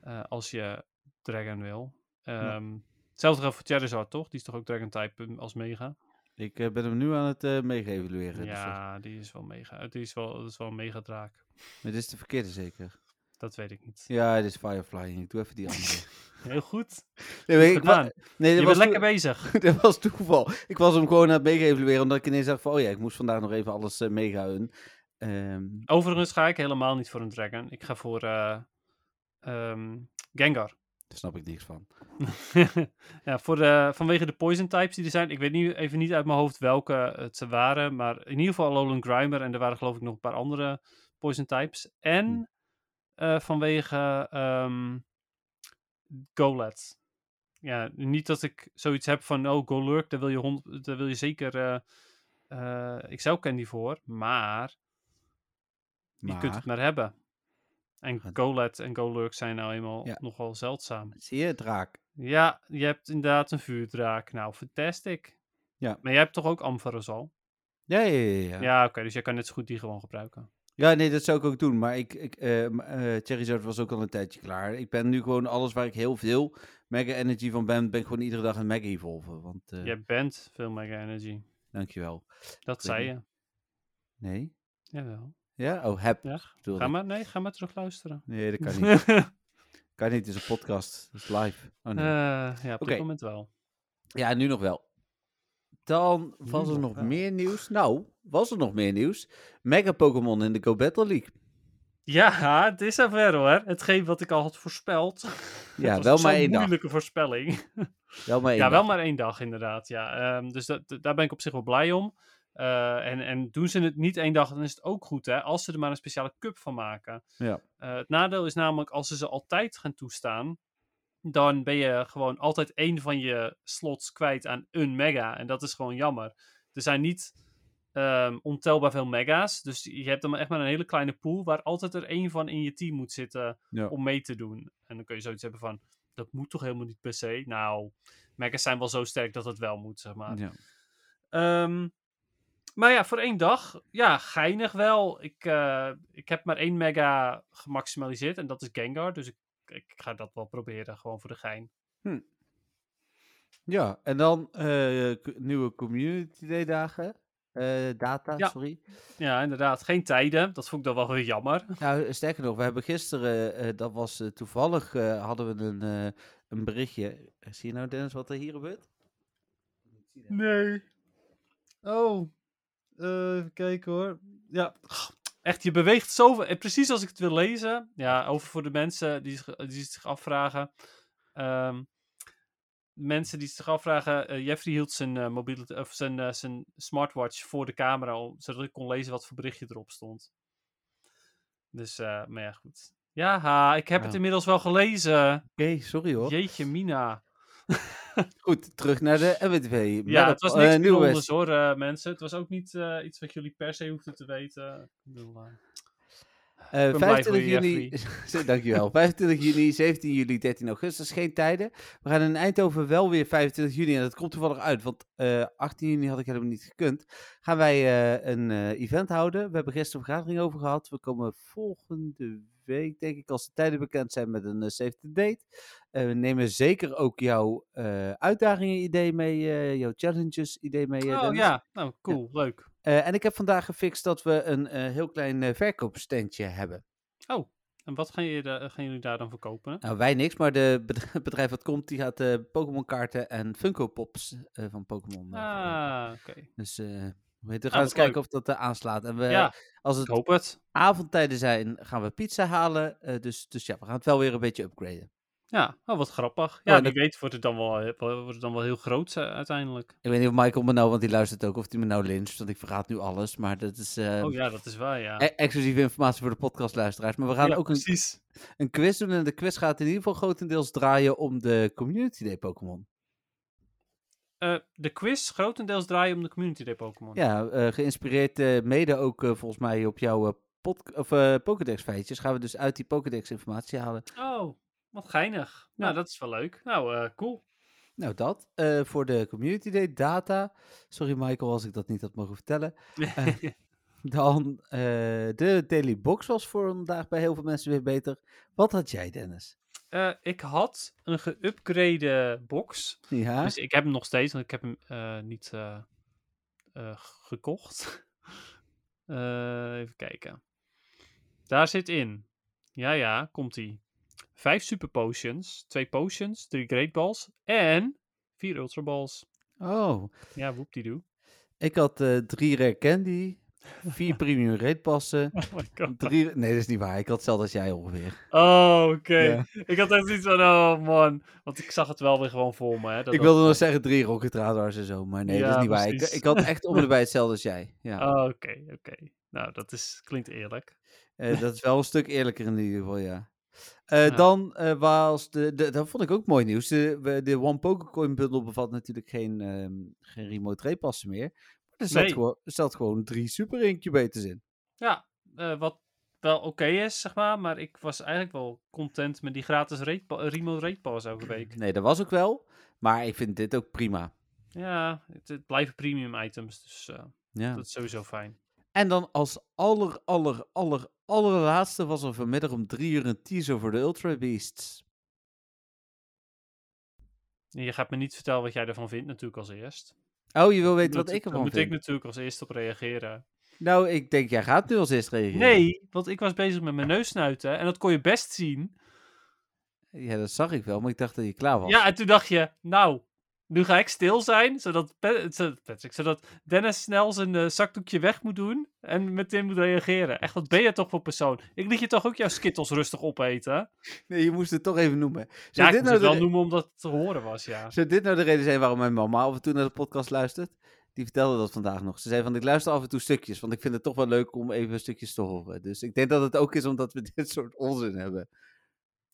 Eh, als je Dragon wil. Ja. Ehm Hetzelfde geldt voor Charizard, toch? Die is toch ook Dragon type um, als mega? Ik eh, ben hem nu aan het eh mega-evalueren. dus Ja, die is wel mega. Die is wel, dat is wel een mega draak. Maar dit is de verkeerde zeker. Dat weet ik niet. Ja, dit is Firefly. Ik doe even die andere. Heel goed. nee, weet ik, nee, Je was lekker bezig. dit was toeval. Ik was hem gewoon aan het mega-evalueren, omdat ik ineens dacht van, oh ja, ik moest vandaag nog even alles eh, mega hun. Ehm, Overigens ga ik helemaal niet voor een Dragon. Ik ga voor eh, ehm, Gengar. daar snap ik niks van. ja, voor de, vanwege de poison types die er zijn. Ik weet niet, even niet uit mijn hoofd welke het ze waren. Maar in ieder geval Alolan Grimer. En er waren geloof ik nog een paar andere poison types. En Eh, vanwege Golett. Ja, niet dat ik zoiets heb van, oh, Golurk, daar wil je, hond, daar wil je zeker eh eh Excel Candy voor. Maar je kunt Maar, het maar hebben. En Ja. Golett en Golurk zijn nou eenmaal Ja. nogal zeldzaam. zie je, draak. Ja, je hebt inderdaad een vuurdraak. Nou, fantastic. Ja. Maar jij hebt toch ook Ampharos al? Ja, ja, ja. ja. Ja, ja. oké. dus jij kan net zo goed die gewoon gebruiken. Nee, dat zou ik ook doen. Maar ik, ik, Charizard was ook al een tijdje klaar. Ik ben nu gewoon alles waar ik heel veel Mega Energy van ben, ben ik gewoon iedere dag een Mega Evolven. Want, eh Jij bent veel Mega Energy. dankjewel. Dat zei je. Nee? Jawel. Ja? Oh, heb. Ja, Ga maar, nee, ga maar terug luisteren. Nee, dat kan niet. kan niet, het is een podcast. Het is live. Oh, nee. Ja, op dit moment wel. Ja, nu nog wel. Dan was er nog meer nieuws. Nou, was er nog meer nieuws? Mega Pokémon in de Go Battle League. Ja, het is zover hoor. Hetgeen wat ik al had voorspeld. Ja, wel maar één dag. moeilijke voorspelling. Wel maar één ja, dag. wel maar één dag inderdaad. Ja. Ehm, dus dat, dat- daar ben ik op zich wel blij om. Eh, en, en doen ze het niet één dag, dan is het ook goed, hè? Als ze er maar een speciale cup van maken. Ja. Eh, het nadeel is namelijk, als ze ze altijd gaan toestaan, dan ben je gewoon altijd één van je slots kwijt aan een mega. En dat is gewoon jammer. Er zijn niet ehm, ontelbaar veel mega's. Dus je hebt dan echt maar een hele kleine pool waar altijd er één van in je team moet zitten Ja. om mee te doen. En dan kun je zoiets hebben van, dat moet toch helemaal niet per se? Nou, mega's zijn wel zo sterk dat het wel moet, zeg maar. Ja. Ehm, maar ja, voor één dag, ja, geinig wel. Ik, eh, ik heb maar één mega gemaximaliseerd en dat is Gengar. Dus ik, ik ga dat wel proberen, gewoon voor de gein. ja, en dan eh, nieuwe Community Day dagen. Eh, data, Ja. sorry. Ja, inderdaad. Geen tijden. Dat vond ik dan wel weer jammer. Nou, sterker nog, we hebben gisteren, eh, dat was toevallig, eh, hadden we een, eh, een berichtje. Zie je nou, Dennis, wat er hier gebeurt? Nee. Oh. Eh, even kijken hoor. Ja. Echt, je beweegt zoveel. En precies als ik het wil lezen. Ja, over voor de mensen die zich, die zich afvragen. Ehm, mensen die zich afvragen. eh, Jeffrey hield zijn, eh, mobiele, of zijn, eh, zijn smartwatch voor de camera. zodat ik kon lezen wat voor berichtje erop stond. Dus, eh, maar ja, goed. Ja, ha, ik heb het inmiddels wel gelezen. Oké, sorry hoor. Jeetje, Mina. Goed, terug naar de MWTV. Ja, het was niks uh, bijzonders hoor, eh, mensen. Het was ook niet eh, iets wat jullie per se hoefden te weten. Ik bedoel, eh, Eh, ben blij voor 25 je, juni, dankjewel. 25 juni, 17 juli, 13 augustus, geen tijden. We gaan in Eindhoven wel weer 25 juni, en dat komt toevallig uit, want eh 18 juni had ik helemaal niet gekund. Gaan wij een event houden. We hebben gisteren een vergadering over gehad. We komen volgende week, denk ik, als de tijden bekend zijn, met een eh, save the date. Eh, we nemen zeker ook jouw eh uitdagingen idee mee, jouw challenges idee mee. Oh Dennis. ja, nou cool, leuk. En ik heb vandaag gefixt dat we een heel klein verkoopstandje hebben. Oh, en wat gaan, je, da- gaan jullie daar dan verkopen? Nou, wij niks, maar de het bedrijf wat komt, die gaat eh Pokémon kaarten en Funko Pops van Pokémon. Ah, oké. dus eh, we gaan eens kijken leuk. of dat eh, aanslaat. En we, Ja, als het hoop het. avondtijden zijn, gaan we pizza halen. eh, dus, dus ja, we gaan het wel weer een beetje upgraden. Ja, oh, wat grappig. Ja, wie dat- weet wordt het dan wel, eh, wordt het dan wel heel groot uiteindelijk. Ik weet niet of Michael me nou, want die luistert ook, of hij me nou lyncht, want ik verraad nu alles. Maar dat is eh, Oh ja, dat is waar, ja. e- exclusieve informatie voor de podcastluisteraars. Maar we gaan Ja, ook een, een quiz doen. En de quiz gaat in ieder geval grotendeels draaien om de Community Day Pokémon. Eh, de quiz grotendeels draaien om de Community Day Pokémon. Ja, eh, geïnspireerd eh, mede ook volgens mij op jouw pod- of, Pokédex feitjes. Gaan we dus uit die Pokédex informatie halen. Oh, wat geinig. Nou, dat is wel leuk. Nou, cool. Nou, dat. voor de Community Day data. Sorry Michael als ik dat niet had mogen vertellen. Dan de Daily Box was voor vandaag bij heel veel mensen weer beter. Wat had jij Dennis? Eh, ik had een geüpgrade box. Ja, Dus ik heb hem nog steeds, want ik heb hem eh, niet eh, gekocht. Even kijken. Daar zit in. Ja, ja, komt ie. Vijf super potions, twee potions, drie great balls en vier ultra balls. oh. Ja, woep-die-doe. Ik had drie Rare Candy, vier Premium Raid passen. Oh. Drie... Nee, dat is niet waar. Ik had hetzelfde als jij ongeveer. Oh, oké. Ja. Ik had echt iets van, oh man. Want ik zag het wel weer gewoon voor me. Hè, dat Ik wilde nog zeggen drie Rocket Radars en zo, maar nee, dat is niet waar. Ik, ik had echt om en bij hetzelfde als jij. Ja. Oh, Oké, oké. Nou, dat is, klinkt eerlijk. Eh, dat is wel een stuk eerlijker in ieder geval, ja. Eh, Ja. Dan eh, was de, de, dat vond ik ook mooi nieuws. De, de One Pokécoin bundle bevat natuurlijk geen, ehm, geen remote raypassen meer. Er zat, Nee. gewoon, er zat gewoon drie super incubators in. Ja, eh, wat wel oké is, zeg maar. Maar ik was eigenlijk wel content met die gratis rate remote rate pass elke week. Nee, dat was ook wel. Maar ik vind dit ook prima. Ja, het, het blijven premium items. Dus eh, Ja. dat is sowieso fijn. En dan als aller, aller, aller, allerlaatste was er vanmiddag om drie uur een teaser voor de Ultra Beasts. En je gaat me niet vertellen wat jij ervan vindt, natuurlijk als eerst. Oh, je wil weten wat ik Daar ervan moet vind? ik natuurlijk als eerst op reageren. Nou, ik denk, jij gaat nu als eerst reageren. Nee, want ik was bezig met mijn neus snuiten. En dat kon je best zien. Ja, dat zag ik wel, maar ik dacht dat je klaar was. Ja, en toen dacht je, nou, nu ga ik stil zijn, zodat, Patrick, zodat Dennis snel zijn eh, zakdoekje weg moet doen en meteen moet reageren. Echt, wat ben je toch voor persoon? Ik liet je toch ook jouw skittles rustig opeten? Nee, je moest het toch even noemen. Zou, Ja, ik dit, moest nou het wel noemen omdat het te horen was, ja. zou dit nou de reden zijn waarom mijn mama af en toe naar de podcast luistert? Die vertelde dat vandaag nog. Ze zei van, ik luister af en toe stukjes, want ik vind het toch wel leuk om even stukjes te horen. Dus ik denk dat het ook is omdat we dit soort onzin hebben.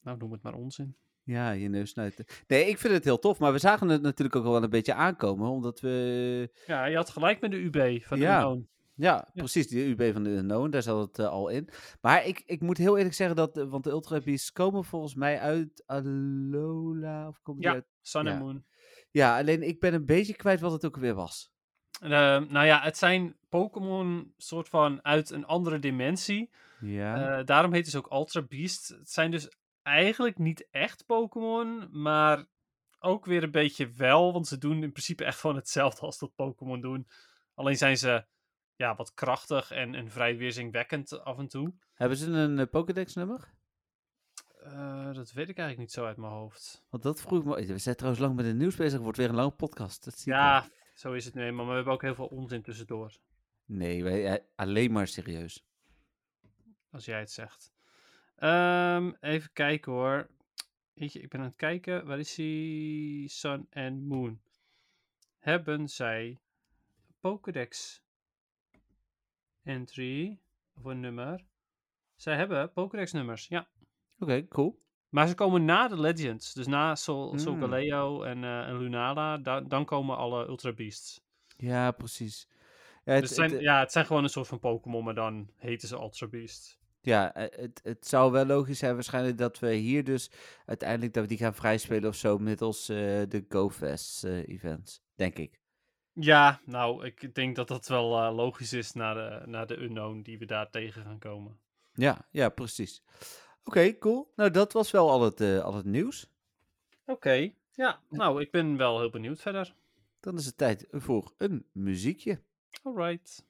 Nou, noem het maar onzin. Ja, je neus snuiten. Nee, ik vind het heel tof, maar we zagen het natuurlijk ook wel een beetje aankomen, omdat we... Ja, je had gelijk met de UB van de Ja. Ja, precies, die UB van de Unknown, daar zat het eh, al in. Maar ik, ik moet heel eerlijk zeggen dat, eh, want de Ultra Beasts komen volgens mij uit Alola, of komen die Ja. uit... Sun Ja. and Moon. Ja, alleen ik ben een beetje kwijt wat het ook weer was. En, eh, nou ja, het zijn Pokémon soort van uit een andere dimensie. Ja. Eh, daarom heet het dus ook Ultra Beast. Het zijn dus eigenlijk niet echt Pokémon, maar ook weer een beetje wel, want ze doen in principe echt gewoon hetzelfde als dat Pokémon doen. Alleen zijn ze ja, wat krachtig en, en vrij weerzinwekkend af en toe. Hebben ze een eh, Pokédex nummer? Eh, dat weet ik eigenlijk niet zo uit mijn hoofd. Want dat vroeg me... We zijn trouwens lang met het nieuws bezig. wordt weer een lange podcast. Dat zie Ja, zo is het nu eenmaal. Maar we hebben ook heel veel onzin tussendoor. Nee, wij, eh, alleen maar serieus. Als jij het zegt. Ehm, even kijken hoor. Ik ben aan het kijken. Waar is die Sun and Moon? Hebben zij Pokédex entry of een nummer? Zij hebben Pokédex nummers, ja. Oké, cool. Maar ze komen na de Legends. Dus na Sol, Hmm. Solgaleo en, eh, en Lunala. da- dan komen alle Ultra Beasts. Ja, precies. Ja, het, Dus het zijn, het- ja, het zijn gewoon een soort van Pokémon, maar dan heten ze Ultra Beast. Ja, eh, het, het zou wel logisch zijn waarschijnlijk dat we hier dus uiteindelijk dat we die gaan vrijspelen of zo middels eh, de GoFest eh, events, denk ik. Ja, nou, ik denk dat dat wel logisch is naar de, naar de unknown die we daar tegen gaan komen. Ja, ja, precies. Oké, cool. Nou, dat was wel al het, al het nieuws. Oké, ja, nou, ik ben wel heel benieuwd verder. Dan is het tijd voor een muziekje. Alright.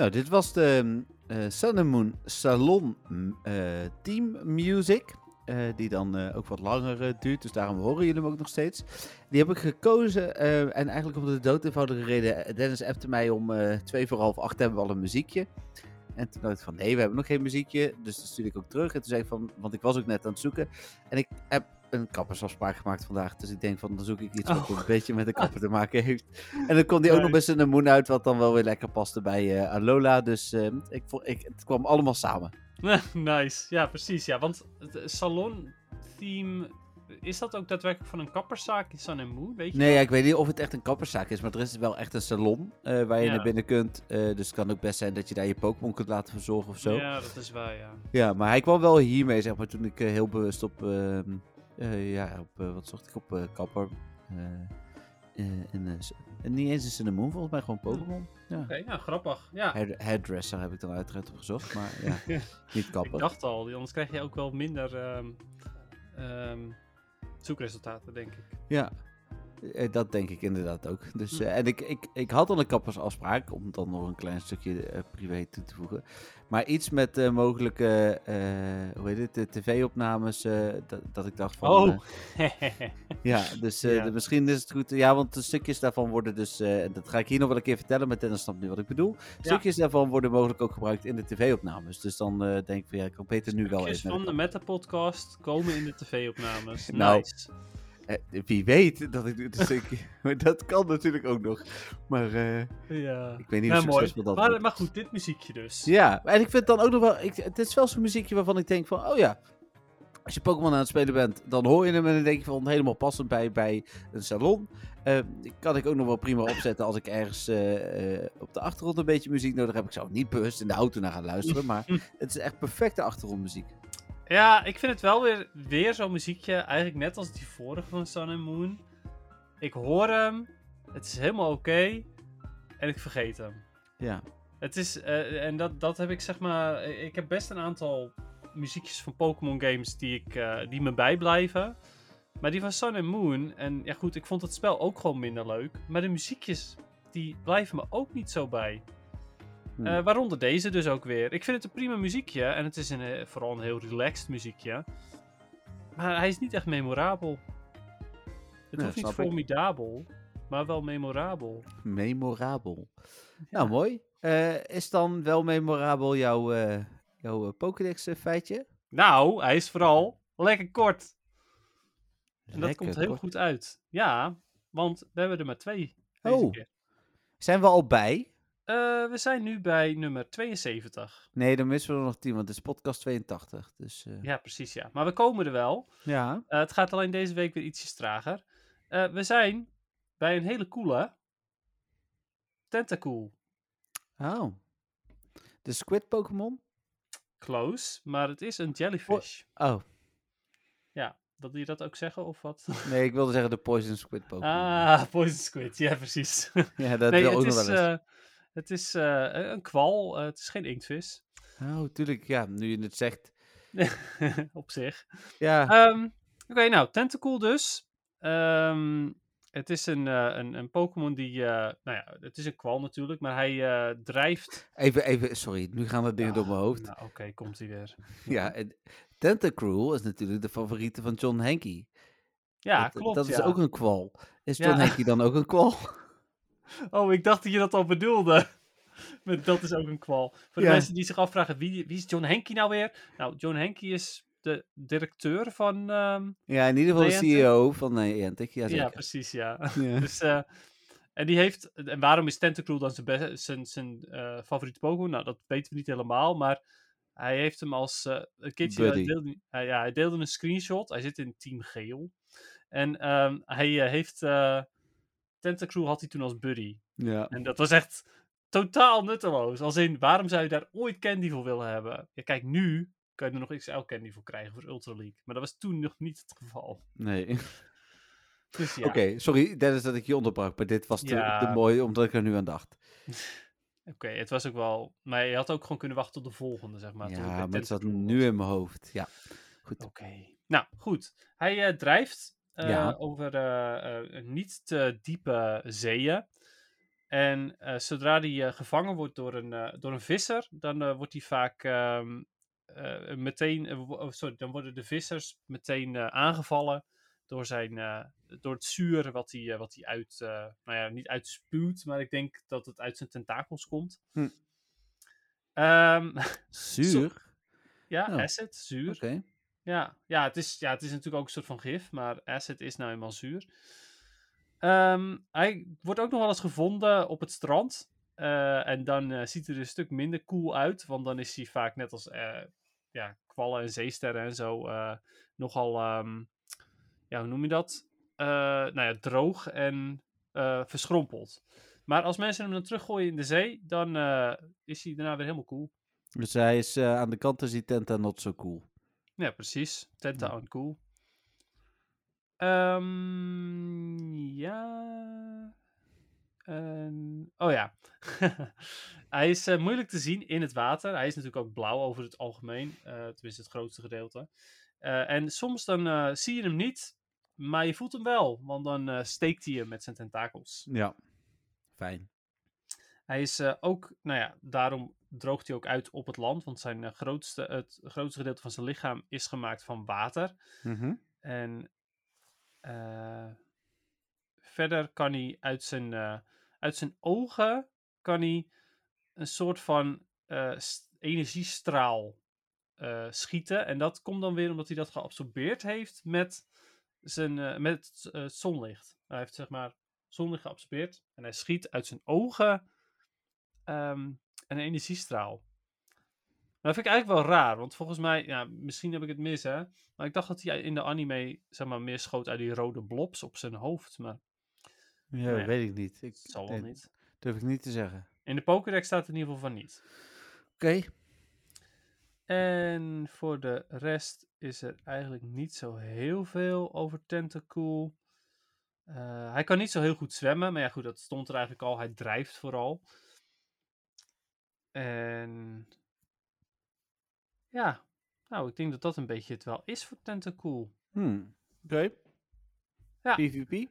Nou, dit was de eh Sun and Moon Salon mm, eh, Team Music. eh, die dan ook wat langer duurt, dus daarom horen jullie hem ook nog steeds. Die heb ik gekozen en eigenlijk om de dood eenvoudige reden. Dennis appte mij om twee voor half acht hebben we al een muziekje. En toen dacht ik van nee, we hebben nog geen muziekje. Dus dat stuurde ik ook terug. En toen zei ik van, want ik was ook net aan het zoeken. En ik heb een kappersafspraak gemaakt vandaag. Dus ik denk van, dan zoek ik iets wat Oh. een beetje met de kapper te maken heeft. En dan kon die ook nog best een moon uit, wat dan wel weer lekker paste bij eh, Alola. Dus eh, ik, ik, het kwam allemaal samen. nice, ja, precies. Ja, want het eh, salon-theme, is dat ook daadwerkelijk van een kapperszaak in Sun Moon, weet je? Nee, ja, ik weet niet of het echt een kapperszaak is, maar er is wel echt een salon eh, waar je Ja. naar binnen kunt. Dus het kan ook best zijn dat je daar je Pokémon kunt laten verzorgen of zo. Ja. Ja, dat is waar, ja. maar hij kwam wel hiermee, zeg maar, toen ik heel bewust op, ehm, eh, ja, op eh, wat zocht ik op eh, kapper. eh, eh, en, eh, niet eens een Cinnamon, volgens mij gewoon Pokémon. Ja. Ja, grappig. Ja, Hair- hairdresser heb ik dan uiteraard opgezocht, maar ja, Ja. niet ik kapper. dacht al, anders krijg je ook wel minder ehm, ehm, zoekresultaten, denk ik. Ja, eh, dat denk ik inderdaad ook. Dus, Hm. eh, en ik, ik, ik had al een kappersafspraak, om dan nog een klein stukje eh, privé toe te voegen. Maar iets met eh, mogelijke, eh, hoe heet het, de tv-opnames, eh, dat, dat ik dacht van... Oh, eh, ja, dus eh, Ja. de- misschien is het goed. Ja, want de stukjes daarvan worden dus, eh, en dat ga ik hier nog wel een keer vertellen, maar Dennis snapt nu wat ik bedoel. Stukjes daarvan worden mogelijk ook gebruikt in de tv-opnames. Dus dan eh, denk ik van, ja, ik kan beter nu wel Stukjes even... van de Meta-podcast komen in de tv-opnames. Nou, nice. Eh, wie weet dat ik maar dat kan natuurlijk ook nog. Maar eh, Ja. ik weet niet Nou, hoe mooi. succesvol dat Maar, maar goed, dit muziekje dus. Ja, en ik vind dan ook nog wel... Ik, het is wel zo'n muziekje waarvan ik denk van... Oh ja, als je Pokémon aan het spelen bent, dan hoor je hem en dan denk je van helemaal passend bij, bij een salon. Eh, die kan ik ook nog wel prima opzetten als ik ergens eh, eh, op de achtergrond een beetje muziek nodig heb. Ik zou niet bewust in de auto naar gaan luisteren, maar het is echt perfecte achtergrondmuziek. Ja, ik vind het wel weer, weer zo'n muziekje. Eigenlijk net als die vorige van Sun and Moon. Ik hoor hem. Het is helemaal oké. en ik vergeet hem. Ja, Het is, eh, en dat, dat heb ik zeg maar. eh, Ik heb best een aantal muziekjes van Pokémon games die, ik, eh, die me bijblijven. Maar die van Sun and Moon. En ja, goed, ik vond het spel ook gewoon minder leuk. Maar de muziekjes, die blijven me ook niet zo bij. Hm. Eh, waaronder deze dus ook weer. Ik vind het een prima muziekje. En het is een, eh, vooral een heel relaxed muziekje. Maar hij is niet echt memorabel. Het Ja, hoeft niet ik. formidabel, maar wel memorabel. memorabel. Nou, mooi. Eh, is dan wel memorabel jouw, jouw Pokédex feitje? Nou, hij is vooral lekker kort. En dat komt heel kort. goed uit. Ja, want we hebben er maar twee. Deze Oh. keer. Zijn we al bij? Eh, we zijn nu bij nummer 72. Nee, dan missen we er nog 10, want het is podcast 82. Dus eh, Ja, precies ja. Maar we komen er wel. ja. Eh, het gaat alleen deze week weer ietsjes trager. We zijn bij een hele coole Tentacool. Oh. De Squid Pokémon? Close, maar het is een jellyfish. Oh, Ja, wilde je dat ook zeggen of wat? nee, ik wilde zeggen de Poison Squid Pokémon. ah, poison squid. Ja, precies. ja, dat nee, wil ook nog is, wel eens. Het is eh, een kwal. eh, het is geen inktvis. Oh, tuurlijk, ja. Nu je het zegt, op zich. Ja, Ehm, Oké, nou, Tentacool dus. Ehm, het is een, eh, een, een Pokémon die, eh, nou ja, het is een kwal natuurlijk, maar hij drijft... even, even, sorry, nu gaan er dingen door mijn hoofd. Nou, oké, komt hij weer. Ja, en Tentacruel is natuurlijk de favoriete van John Henke. Ja, dat, klopt, Dat is ja. ook een kwal. Is Ja. John Henke dan ook een kwal? Oh, ik dacht dat je dat al bedoelde. Maar dat is ook een kwal. Voor de Ja. mensen die zich afvragen, wie, wie is John Henke nou weer? Nou, John Henke is de directeur van... ehm, Ja, in ieder geval de? CEO van Niantic. Ja, ja, zeker. precies, ja. Ja. Dus, eh, en die heeft, en waarom is Tentacruel dan zijn, be- zijn, zijn eh, favoriete Pokémon? Nou, dat weten we niet helemaal, maar hij heeft hem als, eh een keertje, deelde, ja, hij deelde een screenshot, hij zit in Team Geel. En ehm, hij eh, heeft, eh Tentacruel had hij toen als buddy. Ja. En dat was echt totaal nutteloos. Als in, waarom zou je daar ooit candy voor willen hebben? Ja, kijk, nu kan je er nog XL candy voor krijgen voor Ultra League. Maar dat was toen nog niet het geval. Nee. Dus ja. Oké, sorry Dennis dat ik je onderbrak, maar dit was te, Ja. te mooi omdat ik er nu aan dacht. Oké, het was ook wel. Maar je had ook gewoon kunnen wachten tot de volgende, zeg maar. ja, maar het zat nu in mijn hoofd. Ja, goed. Oké. Nou, goed. Hij eh, drijft Ja. over eh, eh, niet te diepe zeeën. En eh, zodra eh, gevangen wordt door een, eh, door een visser, dan eh, wordt hij vaak ehm, eh, meteen. eh, oh, sorry, dan worden de vissers meteen eh, aangevallen door, zijn, eh, door het zuur wat hij, eh, wat hij uit. eh, nou ja, niet uitspuwt, maar ik denk dat het uit zijn tentakels komt. Hm. Ehm, Zuur? ja, Oh. acid, zuur. Oké. Ja, ja, het is, ja, het is natuurlijk ook een soort van gif, maar acid is nou eenmaal zuur. Ehm, hij wordt ook nog wel eens gevonden op het strand. Eh, en dan eh, ziet hij er een stuk minder cool uit, want dan is hij vaak net als eh, ja, kwallen en zeesterren en zo nogal, ehm, ja, hoe noem je dat? Nou ja, droog en verschrompeld. Maar als mensen hem dan teruggooien in de zee, dan is hij daarna weer helemaal cool. Dus hij is aan de kant is die Tenta not so cool. Ja, precies. Tenta Ja. on cool. Ehm, ja. Oh ja. hij is eh, moeilijk te zien in het water. Hij is natuurlijk ook blauw over het algemeen. eh tenminste, het grootste gedeelte. Eh, en soms dan zie je hem niet, maar je voelt hem wel. Want dan steekt hij hem met zijn tentakels. Ja. Fijn. Hij is eh, ook, nou ja, daarom droogt hij ook uit op het land. Want zijn eh, grootste, het grootste gedeelte van zijn lichaam is gemaakt van water. Mhm. En eh, verder kan hij uit zijn, uit zijn ogen kan hij een soort van energiestraal schieten. En dat komt dan weer omdat hij dat geabsorbeerd heeft met, zijn, met het zonlicht. Hij heeft zeg maar zonlicht geabsorbeerd en hij schiet uit zijn ogen ehm, een energiestraal. Dat vind ik eigenlijk wel raar, want volgens mij, ja, misschien heb ik het mis, hè. Maar ik dacht dat hij in de anime, zeg maar, meer schoot uit die rode blobs op zijn hoofd. Maar Ja, Nou weet ik niet. Ik, dat zal wel nee, niet. Durf ik niet te zeggen. In de Pokédex staat het in ieder geval van niet. Oké. En voor de rest is er eigenlijk niet zo heel veel over Tentacool. Eh, hij kan niet zo heel goed zwemmen, maar ja goed, dat stond er eigenlijk al. Hij drijft vooral. En ja, nou, ik denk dat dat een beetje het wel is voor Tentacool. Hmm. Oké. Ja. PvP?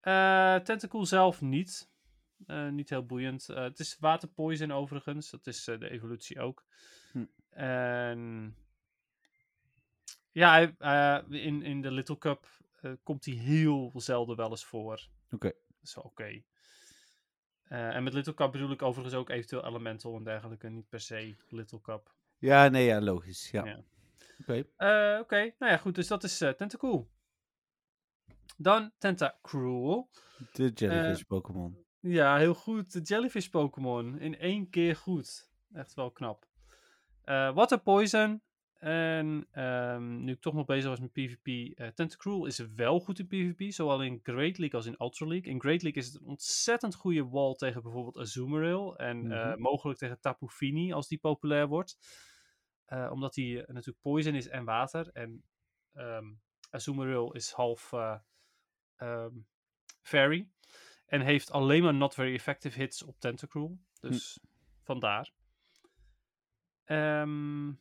Eh Tentacool zelf niet. Eh, niet heel boeiend. Eh, het is waterpoison overigens. Dat is de evolutie ook. Hm. En ja, in, in de Little Cup komt hij heel zelden wel eens voor. Oké. Dat is wel oké. Eh, en met Little Cup bedoel ik overigens ook eventueel Elemental en dergelijke. Niet per se Little Cup. Ja, nee, ja, logisch. Ja. Ja. Oké. Eh, Oké, nou ja, goed. Dus dat is eh Tentacool. Dan Tentacruel. De jellyfish Pokémon. Ja, heel goed. De Jellyfish Pokémon. In één keer goed. Echt wel knap. Water Poison. En ehm, nu ik toch nog bezig was met PvP. eh Tentacruel is wel goed in PvP. Zowel in Great League als in Ultra League. In Great League is het een ontzettend goede wall tegen bijvoorbeeld Azumarill. En eh, Mhm. mogelijk tegen Tapu Fini als die populair wordt. Eh, omdat die eh, natuurlijk poison is en water. En ehm Azumarill is half eh, ehm, fairy. En heeft alleen maar not very effective hits op Tentacruel. Dus vandaar. Ehm,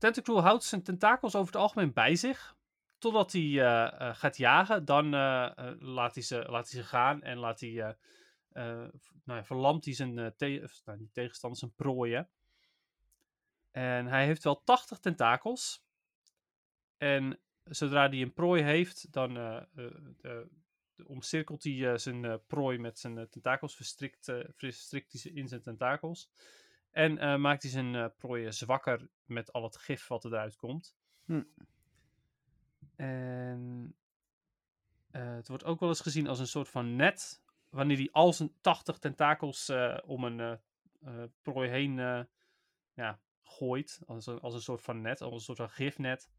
Tentacruel houdt zijn tentakels over het algemeen bij zich. Totdat hij eh, eh, gaat jagen. Dan eh, laat, hij ze, laat hij ze gaan. En laat hij, nou ja, verlamt hij zijn te- of, nou, tegenstander, zijn prooien. En hij heeft wel 80 tentakels. En zodra hij een prooi heeft, dan omcirkelt hij zijn prooi met zijn tentakels. Verstrikt, verstrikt hij ze in zijn tentakels. En eh, maakt hij zijn eh prooi zwakker met al het gif wat eruit komt. Hm. En eh, het wordt ook wel eens gezien als een soort van net. Wanneer hij al zijn 80 tentakels om een prooi heen ja, gooit. Als een, als een soort van net, als een soort van gifnet.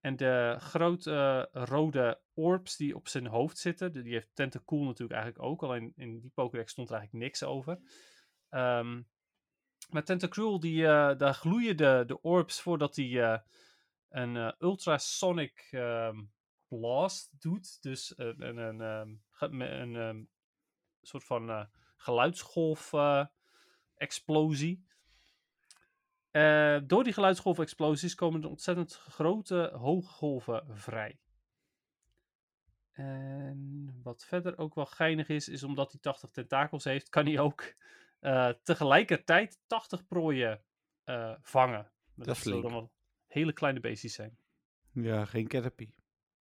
En de grote rode orbs die op zijn hoofd zitten, die die heeft Tentacool natuurlijk eigenlijk ook. Alleen in die Pokédex stond er eigenlijk niks over. Ehm, maar Tentacruel, die, eh, daar gloeien de, orbs voordat hij eh, een eh, ultrasonic ehm, blast doet. Dus een, een, ehm, een, soort van geluidsgolf explosie. Door die geluidsgolfexplosies komen er ontzettend grote hooggolven vrij. En wat verder ook wel geinig is, is omdat hij 80 tentakels heeft, kan hij ook tegelijkertijd 80 prooien eh, vangen. Dat is zullen wel hele kleine beestjes zijn. Ja, geen Caterpie.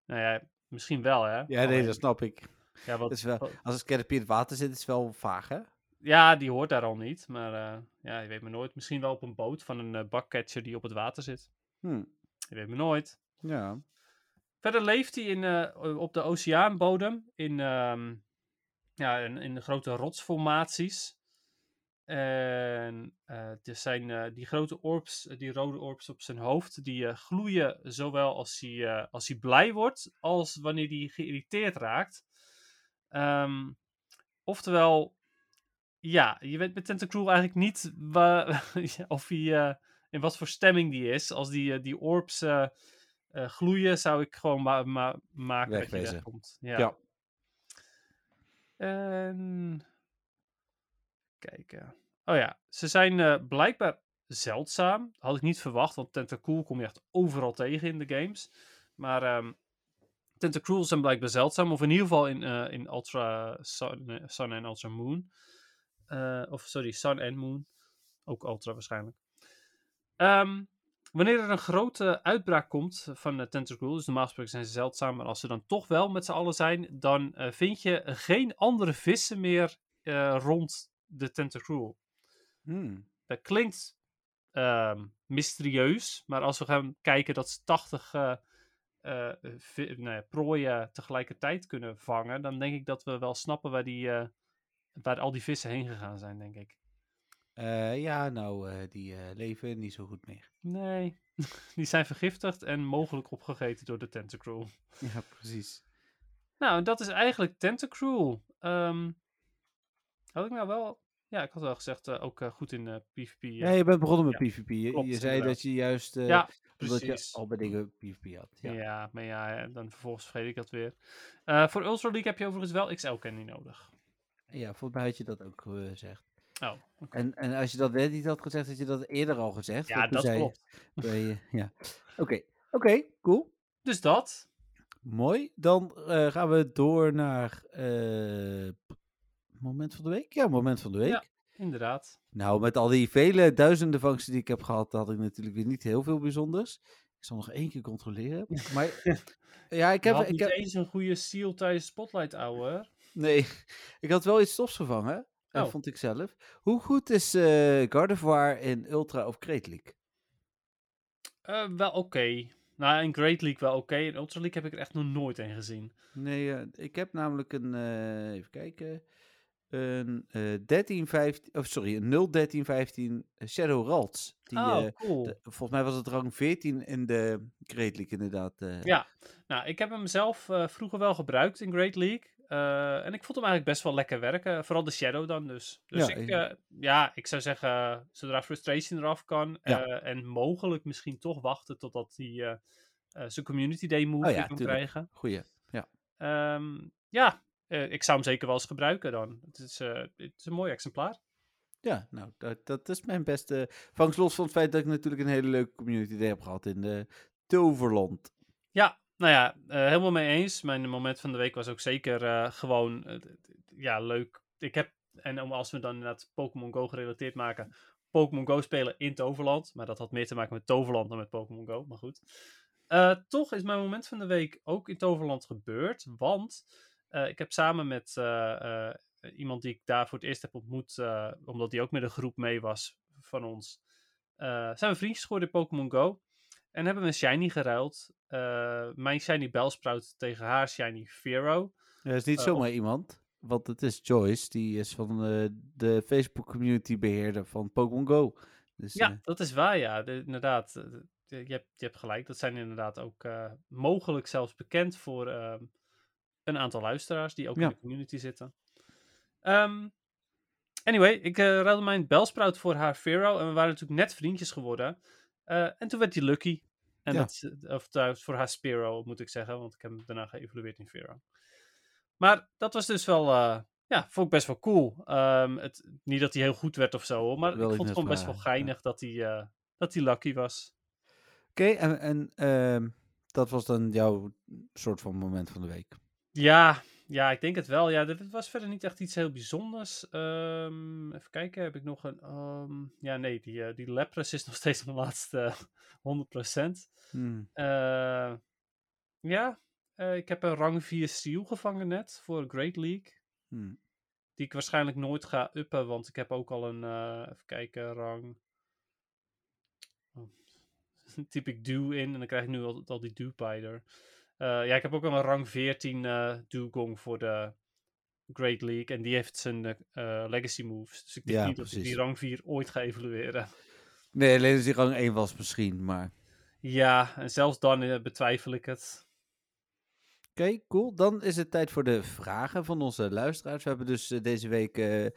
Nou ja, misschien wel hè. Ja, nee, dat snap ik. ja, wat, Dat is wel, als het Caterpie in het water zit, is het wel vaag, hè? ja, die hoort daar al niet. Maar eh, ja, je weet maar nooit. Misschien wel op een boot van een eh, bakcatcher die op het water zit. Hm. Je weet maar nooit. Ja. Verder leeft hij in, eh, op de oceaanbodem in, ehm, ja, in, in grote rotsformaties. En er zijn eh, die grote orbs, eh, die rode orbs op zijn hoofd, die gloeien zowel als hij, als hij blij wordt, als wanneer hij geïrriteerd raakt. Ehm, oftewel, ja, je weet met Tentacruel eigenlijk niet of hij, in wat voor stemming die is. Als die, die orbs gloeien, zou ik gewoon ma- ma- maken dat je Wegwezen. wegkomt. Ja. Ja. En... Kijken. Oh ja, ze zijn eh, blijkbaar zeldzaam. Had ik niet verwacht, want Tentacool kom je echt overal tegen in de games. Maar ehm Tentacruel zijn blijkbaar zeldzaam, of in ieder geval in, eh, in Ultra Sun, en Ultra Moon. Eh, of sorry, Sun en Moon. Ook Ultra waarschijnlijk. Ehm, wanneer er een grote uitbraak komt van uh, dus normaal gesproken zijn ze zeldzaam, maar als ze dan toch wel met z'n allen zijn, dan vind je geen andere vissen meer rond de Tentacruel. Hm. Dat klinkt ehm, mysterieus, maar als we gaan kijken dat ze 80 eh, eh, prooien tegelijkertijd kunnen vangen, dan denk ik dat we wel snappen waar, die, eh, waar al die vissen heen gegaan zijn, denk ik. Ja, nou, die leven niet zo goed meer. Nee, die zijn vergiftigd en mogelijk opgegeten door de Tentacruel. Ja, precies. Nou, dat is eigenlijk Tentacruel. Ehm had ik nou wel... Ja, ik had wel gezegd, eh, ook eh, goed in PvP. eh. Ja, je bent begonnen met Ja, PvP. Je, klopt, je zei dat je juist, ja, omdat je al bij dingen PvP had. Ja. Ja. maar ja, dan vervolgens vergeet ik dat weer. Voor Ultra League heb je overigens wel XL-candy nodig. ja, volgens mij had je dat ook gezegd. Oh. En, en als je dat net niet had gezegd, had je dat eerder al gezegd. Ja, dat zei klopt. ja. Oké, oké, cool. Dus dat. Mooi. Dan gaan we door naar moment van de week. Ja, moment van de week. Ja. Inderdaad. Nou, met al die vele duizenden vangsten die ik heb gehad, had ik natuurlijk weer niet heel veel bijzonders. Ik zal nog één keer controleren. Maar ja, ik heb, ik niet heb, eens een goede seal tijdens Spotlight Hour. nee, ik had wel iets stofs vervangen. eh, Oh. vond ik zelf. Hoe goed is eh Gardevoir in Ultra of Great League? Eh, wel oké. Nou, in Great League wel oké. In Ultra League heb ik er echt nog nooit een gezien. Nee, ik heb namelijk een, even kijken, een 13, 15, of sorry, een 0, 13, 15 Shadow Ralts. Die, oh, eh, cool. de- volgens mij was het rang 14 in de Great League inderdaad. eh. Ja, nou, ik heb hem zelf vroeger wel gebruikt in Great League. En ik vond hem eigenlijk best wel lekker werken. Vooral de Shadow dan dus. Dus Ja, ik, ja, ik zou zeggen, zodra Frustration eraf kan. Ja. en mogelijk misschien toch wachten totdat hij zijn Community Day move Oh ja, kan tuurlijk. krijgen. Goeie. Ehm, ja, eh, ik zou hem zeker wel eens gebruiken dan. Het is, eh, het is een mooi exemplaar. Ja, nou, dat, dat is mijn beste vangst. Los van het feit dat ik natuurlijk een hele leuke community day heb gehad in de Toverland. Ja, nou ja, eh, helemaal mee eens. Mijn moment van de week was ook zeker eh, gewoon eh, ja, leuk. Ik heb, en als we dan inderdaad Pokémon Go gerelateerd maken, Pokémon Go spelen in Toverland. Maar dat had meer te maken met Toverland dan met Pokémon Go, maar goed. Eh, toch is mijn moment van de week ook in Toverland gebeurd, want eh, ik heb samen met eh, eh, iemand die ik daar voor het eerst heb ontmoet, omdat die ook met een groep mee was van ons, zijn we vriendjes geworden in Pokémon Go. En hebben we een shiny geruild. Mijn shiny Bellsprout tegen haar shiny Vero. Dat is niet zomaar iemand, want het is Joyce, die is van de Facebook community beheerder van Pokémon Go. Dus, Ja, dat is waar, ja. De- inderdaad, de- je, hebt, je hebt gelijk. Dat zijn inderdaad ook mogelijk zelfs bekend voor ehm, een aantal luisteraars die ook Ja. in de community zitten. Ehm, anyway, ik ruilde mijn Bellsprout voor haar Vero. En we waren natuurlijk net vriendjes geworden. Eh, en toen werd die Lucky. En Ja. dat, eh, of trouwens voor haar Spearow, moet ik zeggen. Want ik heb hem daarna geëvolueerd in Vero. Maar dat was dus wel... ja, vond ik best wel cool. Ehm, het, niet dat hij heel goed werd of zo, hoor, maar ik vond het gewoon best wel ja. geinig dat hij, dat hij lucky was. Oké, en, en ehm, dat was dan jouw soort van moment van de week. Ja, ja, ik denk het wel. Ja, dit was verder niet echt iets heel bijzonders. Ehm, even kijken, heb ik nog een... ehm, ja, nee, die, eh, die Lapras is nog steeds mijn laatste 100%. Hmm. Eh, ja, eh, ik heb een rang 4 Steel gevangen net voor Great League. Hmm. Die ik waarschijnlijk nooit ga uppen, want ik heb ook al een, even kijken, rang... Oh. typ ik Dew in en dan krijg ik nu al, al die Dewpider. Eh ja, ik heb ook een rang 14 eh Dewgong voor de Great League. En die heeft zijn eh, eh, legacy moves. Dus ik denk Ja, niet dat ik die precies. rang 4 ooit ga evalueren. Nee, alleen als die rang 1 was misschien, maar... Ja, en zelfs dan eh, betwijfel ik het. Oké, cool. Dan is het tijd voor de vragen van onze luisteraars. We hebben dus eh, deze week eh, eh,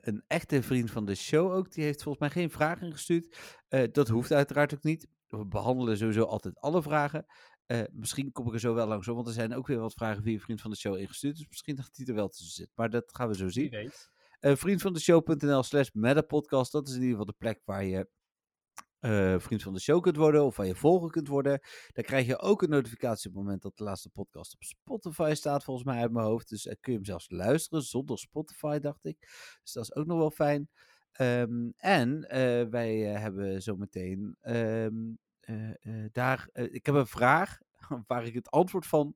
een echte vriend van de show ook. Die heeft volgens mij geen vragen gestuurd. Eh, dat hoeft uiteraard ook niet. We behandelen sowieso altijd alle vragen. Eh, misschien kom ik er zo wel langs op, want er zijn ook weer wat vragen via vriend van de show ingestuurd. Dus misschien dat die er wel tussen zit. Maar dat gaan we zo zien. Eh vriendvandeshow.nl slash metapodcast. Dat is in ieder geval de plek waar je eh, vriend van de show kunt worden of waar je volger kunt worden. Daar krijg je ook een notificatie op het moment dat de laatste podcast op Spotify staat, volgens mij uit mijn hoofd. Dus eh, kun je hem zelfs luisteren zonder Spotify, dacht ik. Dus dat is ook nog wel fijn. Ehm, en wij hebben zometeen eh, daar. eh, ik heb een vraag waar ik het antwoord van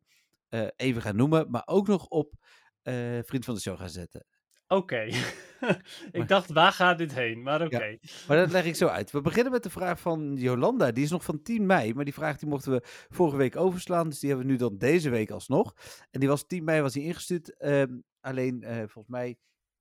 eh, even ga noemen, maar ook nog op eh, vriend van de show ga zetten. Oké. ik dacht, waar gaat dit heen? Maar oké. Maar dat leg ik zo uit. We beginnen met de vraag van Jolanda. Die is nog van 10 mei. Maar die vraag die mochten we vorige week overslaan. Dus die hebben we nu dan deze week alsnog. En die was 10 mei was die ingestuurd. Ehm, alleen eh, volgens mij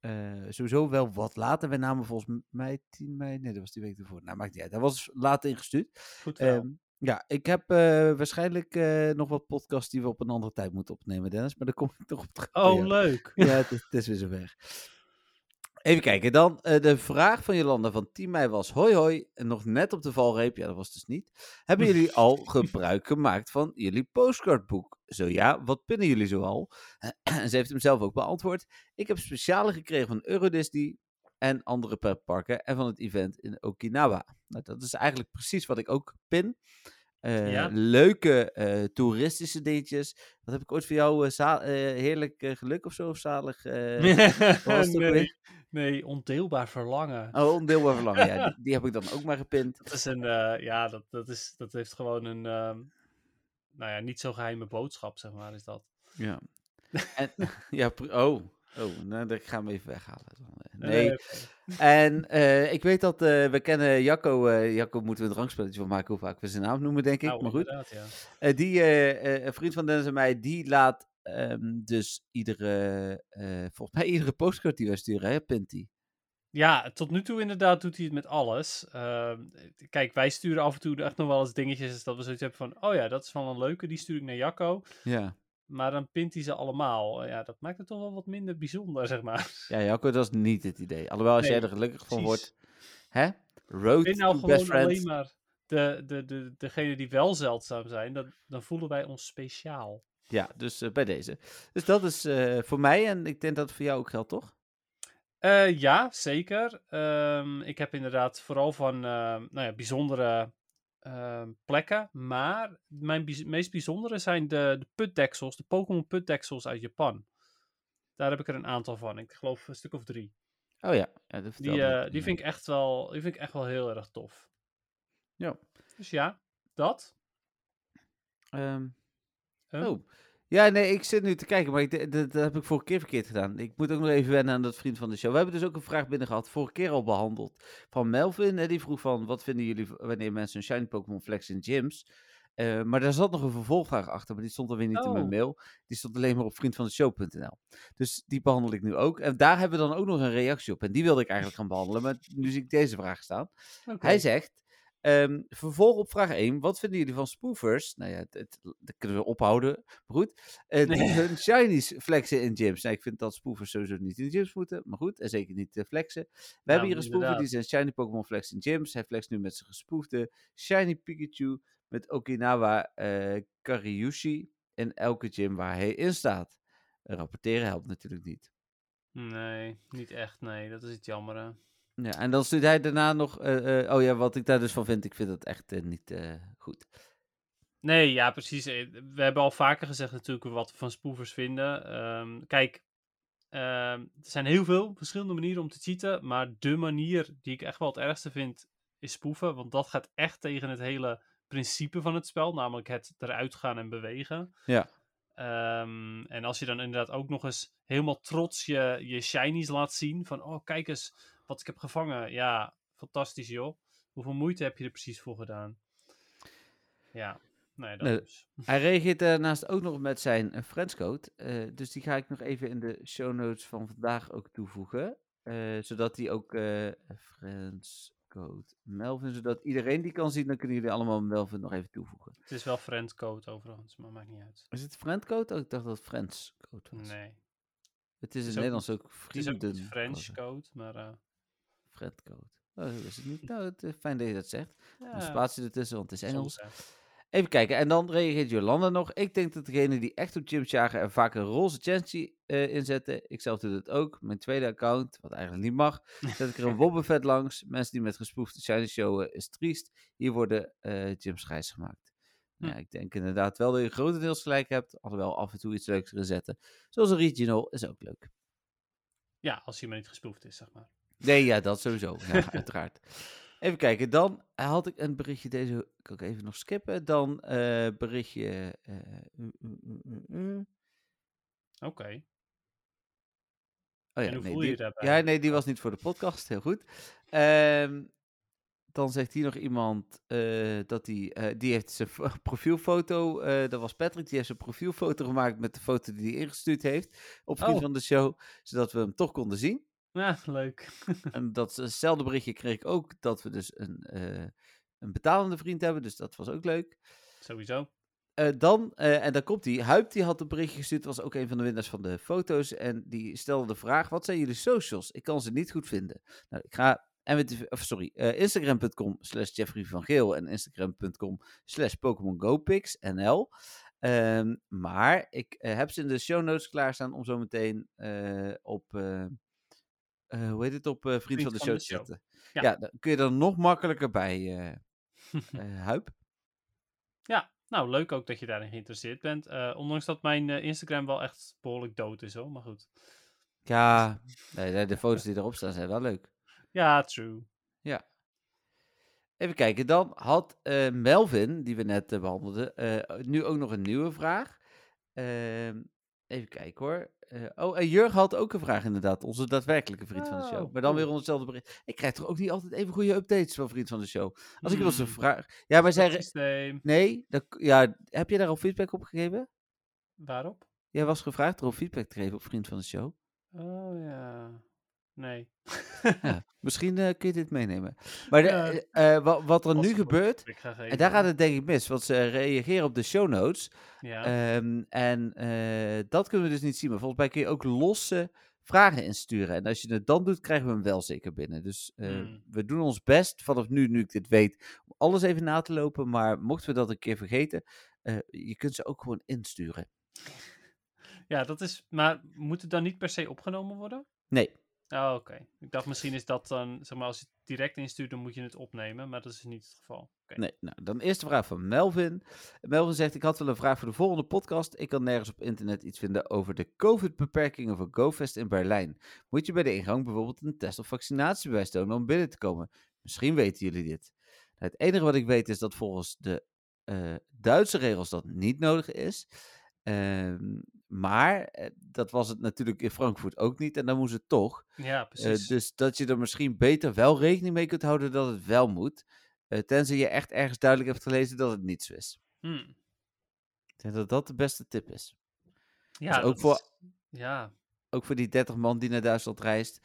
eh, sowieso wel wat later. We namen volgens mij 10 mei. Nee, dat was die week ervoor. Nou, maakt niet uit. Dat was later ingestuurd. Goed wel. Ehm, ja, ik heb eh, waarschijnlijk eh, nog wat podcasts die we op een andere tijd moeten opnemen, Dennis. Maar daar kom ik toch op terug. oh, leuk. Ja, het is, het is weer zover. Even kijken, dan eh, de vraag van Jolanda van 10 mei was: Hoi hoi, en nog net op de valreep, ja, dat was dus niet. Hebben jullie al gebruik gemaakt van jullie postcardboek? Zo ja, wat pinnen jullie zoal? En ze heeft hem zelf ook beantwoord. Ik heb speciale gekregen van Eurodisney en andere pretparken en van het event in Okinawa. Nou, dat is eigenlijk precies wat ik ook pin. Eh, Ja. Leuke eh, toeristische dingetjes. Wat heb ik ooit voor jou? eh, heerlijk geluk of zo? Of zalig? nee, nee, ondeelbaar verlangen. Oh, ondeelbaar verlangen. Ja, die, die heb ik dan ook maar gepint. Dat is een, ja, dat, dat, is, dat heeft gewoon een, ehm, nou ja, niet zo geheime boodschap, zeg maar, is dat. Ja. En, ja, oh. Oh, nou, ik ga hem even weghalen. eh. Eh, Nee. En eh, ik weet dat we kennen Jacco. Jacco moeten we een drankspelletje van maken, hoe vaak we zijn naam noemen, denk ik. Nou, maar goed. ja. Die, een vriend van Dennis en mij, die laat ehm, dus iedere, volgens mij iedere postcard die wij sturen, hè, pint die. Ja, tot nu toe inderdaad doet hij het met alles. Ehm, kijk, wij sturen af en toe echt nog wel eens dingetjes dat we zoiets hebben van, oh ja, dat is wel een leuke, die stuur ik naar Jacco. Ja. Maar dan pint hij ze allemaal. Eh, Ja, dat maakt het toch wel wat minder bijzonder, zeg maar. Ja, Jacco, dat is niet het idee. Alhoewel, als Nee, jij er gelukkig van wordt, hè? Road Ben nou to best gewoon alleen maar de, de, de, degene die wel zeldzaam zijn, dan, dan voelen wij ons speciaal. Ja, dus eh, bij deze. Dus dat is eh, voor mij en ik denk dat het voor jou ook geldt, toch? Ja, zeker. Ehm, ik heb inderdaad vooral van nou ja, bijzondere ehm, plekken. Maar mijn meest bijzondere zijn de, de putdeksels, de Pokémon putdeksels uit Japan. Daar heb ik er een aantal van. Ik geloof een stuk of drie. Oh ja, ja dat Die, eh, die, vind ik echt wel, die vind ik echt wel heel erg tof. Ja. Dus ja, dat. Huh? Oh. Ja, nee, ik zit nu te kijken, maar ik, dat, dat heb ik vorige keer verkeerd gedaan. Ik moet ook nog even wennen aan dat vriend van de show. We hebben dus ook een vraag binnen gehad, vorige keer al behandeld, van Melvin. Hè, die vroeg van, wat vinden jullie wanneer mensen een shiny Pokémon flex in gyms? Eh, maar daar zat nog een vervolgvraag achter, maar die stond dan weer niet in mijn Oh. mail. Die stond alleen maar op vriendvandeshow.nl. Dus die behandel ik nu ook. En daar hebben we dan ook nog een reactie op. En die wilde ik eigenlijk gaan behandelen, maar nu zie ik deze vraag staan. Hij zegt, ehm, vervolg op vraag 1. Wat vinden jullie van spoofers? Nou ja, het, het- dat kunnen we ophouden. Maar goed. die hun shinies flexen in gyms. Nou, ik vind dat spoofers sowieso niet in gyms moeten. Maar goed, en zeker niet eh, flexen. We hebben hier een spoofer die zijn shiny Pokémon flex in gyms. Hij flext nu met zijn gespoefde shiny Pikachu met Okinawa eh Kariushi in elke gym waar hij in staat. Rapporteren helpt natuurlijk niet. Nee, niet echt. Nee, dat is iets jammer. Ja, en dan stuurt hij daarna nog... eh, eh, oh ja, wat ik daar dus van vind. Ik vind dat echt eh, niet goed. Nee, ja, precies. We hebben al vaker gezegd natuurlijk wat we van spoofers vinden. Ehm, kijk, ehm, er zijn heel veel verschillende manieren om te cheaten. Maar de manier die ik echt wel het ergste vind, is spoeven. Want dat gaat echt tegen het hele principe van het spel. Namelijk het eruit gaan en bewegen. Ja. Ehm, en als je dan inderdaad ook nog eens helemaal trots je, je shinies laat zien. Van, oh, kijk eens wat ik heb gevangen. Ja, fantastisch joh. Hoeveel moeite heb je er precies voor gedaan? Ja, nee, dat Nee, dus. Hij reageert daarnaast ook nog met zijn eh, friendscode. eh, dus die ga ik nog even in de show notes van vandaag ook toevoegen. eh, zodat die ook eh friendscode Melvin, zodat iedereen die kan zien, dan kunnen jullie allemaal Melvin nog even toevoegen. Het is wel friendcode overigens, maar maakt niet uit. Is het friendcode? Oh, ik dacht dat het friendscode was. Nee. Het is in ook Nederlands ook Het is ook vrienden. French code, maar Friendcode. Oh, dat is het niet. Nou, het, is fijn dat je dat zegt. Een spatie ertussen, want het is Engels. Even kijken, en dan reageert Jolanda nog. Ik denk dat degene die echt op gyms jagen er vaak een roze chancy eh inzetten. Ik zelf doe dat ook. Mijn tweede account, wat eigenlijk niet mag, zet ik er een wobbevet langs. Mensen die met gespoefde shiny showen is triest. Hier worden eh gyms grijs gemaakt. Hm. Ja, ik denk inderdaad wel dat je grotendeels gelijk hebt. Alhoewel af en toe iets leuks erin zetten. Zoals een regional is ook leuk. Ja, als hij maar niet gespoefd is, zeg maar. Nee, ja, dat sowieso. Ja, uiteraard. Even kijken, dan had ik een berichtje, deze kan ik even nog skippen. Dan eh berichtje... eh, uh, uh, uh, uh, uh. Oké. Oh ja, En hoe nee, voel je die, je daarbij? Ja, nee, die was niet voor de podcast. Heel goed. Ehm, dan zegt hier nog iemand eh, dat die, eh, die heeft zijn fo- profielfoto, eh, dat was Patrick, die heeft zijn profielfoto gemaakt met de foto die hij ingestuurd heeft op Vriend Oh. van de Show, zodat we hem toch konden zien. Ja, leuk. En datzelfde berichtje kreeg ik ook, dat we dus een, eh, een betalende vriend hebben, dus dat was ook leuk. Sowieso. Eh, dan, eh, en daar komt hij. Huip die had een berichtje gestuurd, was ook een van de winnaars van de foto's. En die stelde de vraag: wat zijn jullie socials? Ik kan ze niet goed vinden. Nou, ik ga. MWTV of sorry, eh, Instagram.com slash Jeffrey van Geel en Instagram.com slash Pokémon Go Pix NL. Ehm, maar ik eh, heb ze in de show notes klaarstaan om zo meteen eh, op, eh, hoe heet het, op eh, Vriend, van de Show te zetten. Ja. Ja. dan kun je er nog makkelijker bij, eh Huip. Ja, nou leuk ook dat je daarin geïnteresseerd bent. Ondanks dat mijn Instagram wel echt behoorlijk dood is hoor, maar goed. Ja, nee, de foto's die erop staan zijn wel leuk. Ja, true. Even kijken, dan had Melvin, die we net eh, behandelden, eh, nu ook nog een nieuwe vraag. Ehm, even kijken hoor. Eh, oh, en Jurgen had ook een vraag inderdaad, onze daadwerkelijke vriend van de show. Oh, Maar dan weer onder hetzelfde bericht. Ik krijg toch ook niet altijd even goede updates van vriend van de show. Als ik wel eens een Hmm, vraag... Ja, maar zij... Nee, dat... ja, heb je daar al feedback op gegeven? Waarop? Jij was gevraagd om feedback te geven op vriend van de show. Oh ja. Nee. Ja, misschien eh, kun je dit meenemen. Maar de, eh, eh, wa- wat er nu gebeurt, en daar gaat het denk ik mis, want ze reageren op de show notes. Ja. Ehm, en dat kunnen we dus niet zien. Maar volgens mij kun je ook losse vragen insturen. En als je het dan doet, krijgen we hem wel zeker binnen. Dus Hmm. we doen ons best vanaf nu, nu ik dit weet, om alles even na te lopen. Maar mochten we dat een keer vergeten, je kunt ze ook gewoon insturen. ja, dat is. Maar moet het dan niet per se opgenomen worden? Nee, Oh, oké. Ik dacht misschien is dat dan, zeg maar, als je het direct instuurt, dan moet je het opnemen, maar dat is niet het geval. Oké. Nee, nou, dan eerste vraag van Melvin. Melvin zegt, ik had wel een vraag voor de volgende podcast. Ik kan nergens op internet iets vinden over de COVID-beperkingen van GoFest in Berlijn. Moet je bij de ingang bijvoorbeeld een test- of vaccinatiebewijs tonen om binnen te komen? Misschien weten jullie dit. Nou, het enige wat ik weet is dat volgens de eh, Duitse regels dat niet nodig is. Ehm, maar eh, dat was het natuurlijk in Frankfurt ook niet en dan moest het toch. Ja, Eh, precies. dus dat je er misschien beter wel rekening mee kunt houden dat het wel moet. eh, tenzij je echt ergens duidelijk hebt gelezen dat het niet zo is. Hmm. Ik denk dat dat de beste tip is. Ja, ook voor- is- Ja, Ook voor die 30 man die naar Duitsland reist.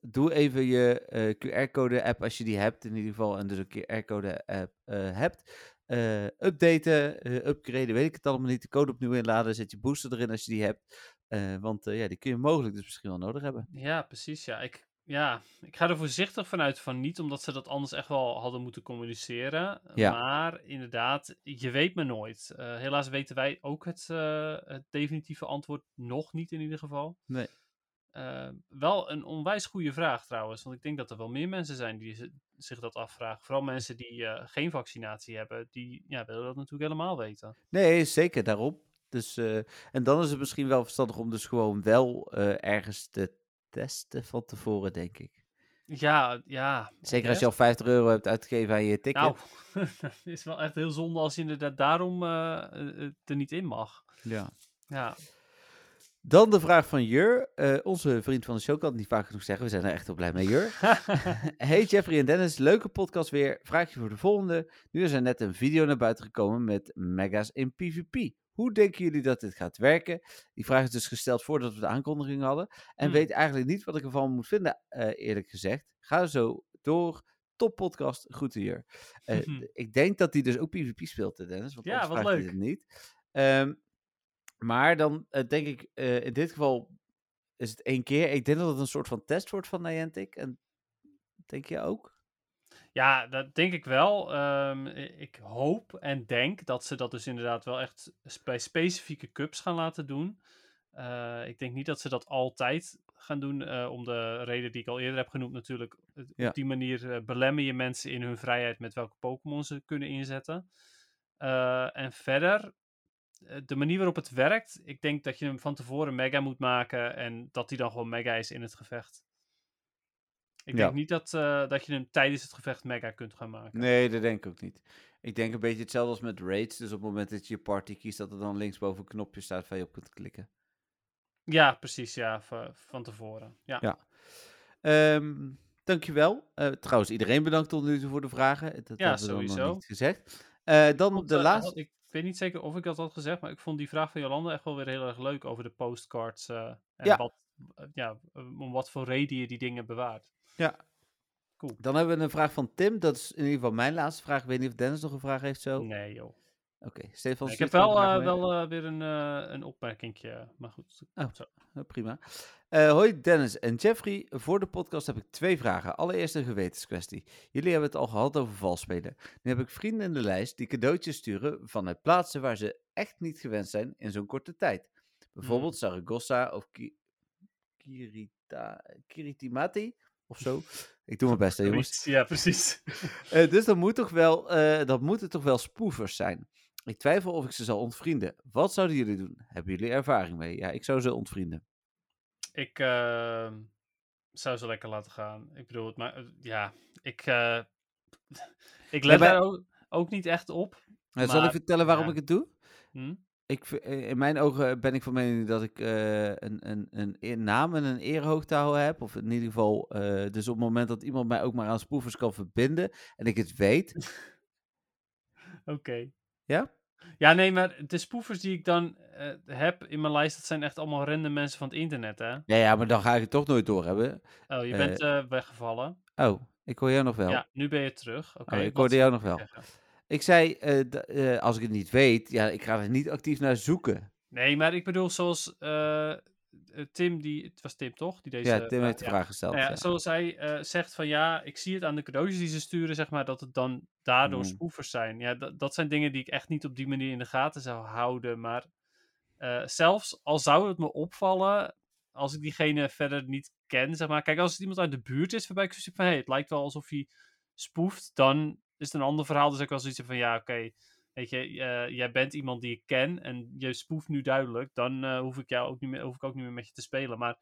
doe even je eh, QR-code-app als je die hebt, in ieder geval. En dus een QR-code-app eh, hebt. Eh, updaten, eh, upgraden, weet ik het allemaal niet. De code opnieuw inladen, zet je booster erin als je die hebt. Eh, want ja, die kun je mogelijk dus misschien wel nodig hebben. ja, precies. Ja. Ik, ja, ik ga er voorzichtig vanuit van niet, omdat ze dat anders echt wel hadden moeten communiceren. Ja. Maar inderdaad, je weet me nooit. Helaas weten wij ook het, het definitieve antwoord nog niet in ieder geval. Nee. Eh, wel een onwijs goede vraag trouwens, want ik denk dat er wel meer mensen zijn die zi- zich dat afvragen. Vooral mensen die eh, geen vaccinatie hebben, die ja, willen dat natuurlijk helemaal weten. Nee, zeker daarom. Dus, eh, en dan is het misschien wel verstandig om dus gewoon wel ergens te testen van tevoren, denk ik. Ja, ja. Zeker als je al 50 euro hebt uitgegeven aan je ticket. Nou, het is wel echt heel zonde als je inderdaad daarom er niet in mag. Ja. Ja, Dan de vraag van Jur. Eh, onze vriend van de show kan het niet vaak genoeg zeggen. We zijn er echt heel blij mee, Jur. hey Jeffrey en Dennis, leuke podcast weer. Vraagje voor de volgende. Nu is er net een video naar buiten gekomen met mega's in PvP. Hoe denken jullie dat dit gaat werken? Die vraag is dus gesteld voordat we de aankondiging hadden. En Hmm. weet eigenlijk niet wat ik ervan moet vinden, eh, eerlijk gezegd. Ga zo door. Top podcast. Goed Jur. Eh, ik denk dat hij dus ook PvP speelt, Dennis. Want Ja, wat leuk. het niet. Ehm, maar dan eh, denk ik, eh, in dit geval is het één keer. Ik denk dat het een soort van test wordt van Niantic. En denk je ook? ja, dat denk ik wel. Ehm, ik hoop en denk dat ze dat dus inderdaad wel echt bij specifieke cups gaan laten doen. Eh, ik denk niet dat ze dat altijd gaan doen, om de reden die ik al eerder heb genoemd natuurlijk. Ja. Op die manier eh, belemmer je mensen in hun vrijheid met welke Pokémon ze kunnen inzetten. En verder, de manier waarop het werkt, ik denk dat je hem van tevoren mega moet maken en dat hij dan gewoon mega is in het gevecht. Ik Ja. denk niet dat, eh, dat je hem tijdens het gevecht mega kunt gaan maken. Nee, dat denk ik ook niet. Ik denk een beetje hetzelfde als met raids. Dus op het moment dat je je party kiest, dat er dan linksboven een knopje staat waar je op kunt klikken. Ja, precies, ja, va- van tevoren. Ja, Ja. Ehm, dankjewel. Eh trouwens, iedereen bedankt tot nu toe voor de vragen. Dat Ja, hebben we nog sowieso. niet gezegd. Eh, dan de eh, laatste. Ik weet niet zeker of ik dat had gezegd, maar ik vond die vraag van Jolanda echt wel weer heel erg leuk over de postcards. eh, en Ja. wat, eh, ja, om wat voor reden je die dingen bewaart. Ja. Cool. Dan hebben we een vraag van Tim. Dat is in ieder geval mijn laatste vraag. Ik weet niet of Dennis nog een vraag heeft zo. Nee, joh. Oké, Stefan. ik heb wel, eh, wel eh, weer een, eh een opmerkingje, maar goed. Oh. Zo. Oh, prima. Eh, hoi Dennis en Jeffrey. Voor de podcast heb ik twee vragen. Allereerst een gewetenskwestie. Jullie hebben het al gehad over valspelen. Nu heb ik vrienden in de lijst die cadeautjes sturen vanuit plaatsen waar ze echt niet gewend zijn in zo'n korte tijd. Bijvoorbeeld Saragossa of Ki Kirita Kiritimati of zo. Ik doe mijn best, hè, jongens. Ja, precies. Eh, dus dan, moet toch wel, eh, dan moeten toch wel spoefers zijn. Ik twijfel of ik ze zal ontvrienden. Wat zouden jullie doen? Hebben jullie ervaring mee? Ja, ik zou ze ontvrienden. Ik eh, zou ze lekker laten gaan. Ik bedoel, het, maar eh, ja, ik, eh, ik let maar- daar ook, ook niet echt op. Nou, zal ik Maar, vertellen waarom ja. ik het doe? Hm? Ik, eh, in mijn ogen ben ik van mening dat ik eh, een, een, een eer- naam en een eer hoog te houden heb. Of in ieder geval, eh, dus op het moment dat iemand mij ook maar aan spoefers kan verbinden en ik het weet. Oké. Ja? Ja, nee, maar de spoefers die ik dan eh, heb in mijn lijst, dat zijn echt allemaal random mensen van het internet, hè? Ja, ja, maar dan ga ik het toch nooit doorhebben. Oh, je Eh, bent eh, weggevallen. Oh, ik hoor jou nog wel. Ja, nu ben je terug. Oké. Oh, ik hoorde jou nog wel. zeggen? Ik zei, als ik het niet weet, ja, ik ga er niet actief naar zoeken. Nee, maar ik bedoel, zoals Tim, die, het was Tim toch? Die deze, ja, Tim heeft de ja. vraag gesteld. Nou ja. Zoals hij eh, zegt van ja, ik zie het aan de cadeautjes die ze sturen, zeg maar, dat het dan daardoor Mm. spoefers zijn. Ja, dat, zijn dingen die ik echt niet op die manier in de gaten zou houden. Maar eh, zelfs al zou het me opvallen, als ik diegene verder niet ken, zeg maar. Kijk, als het iemand uit de buurt is waarbij ik zoiets van, hey, het lijkt wel alsof hij spoeft, dan is het een ander verhaal. Dus ik wel zoiets van, ja, oké, weet je, eh, jij bent iemand die ik ken en je spoeft nu duidelijk, dan eh, hoef, ik jou ook niet meer, hoef ik ook niet meer met je te spelen. Maar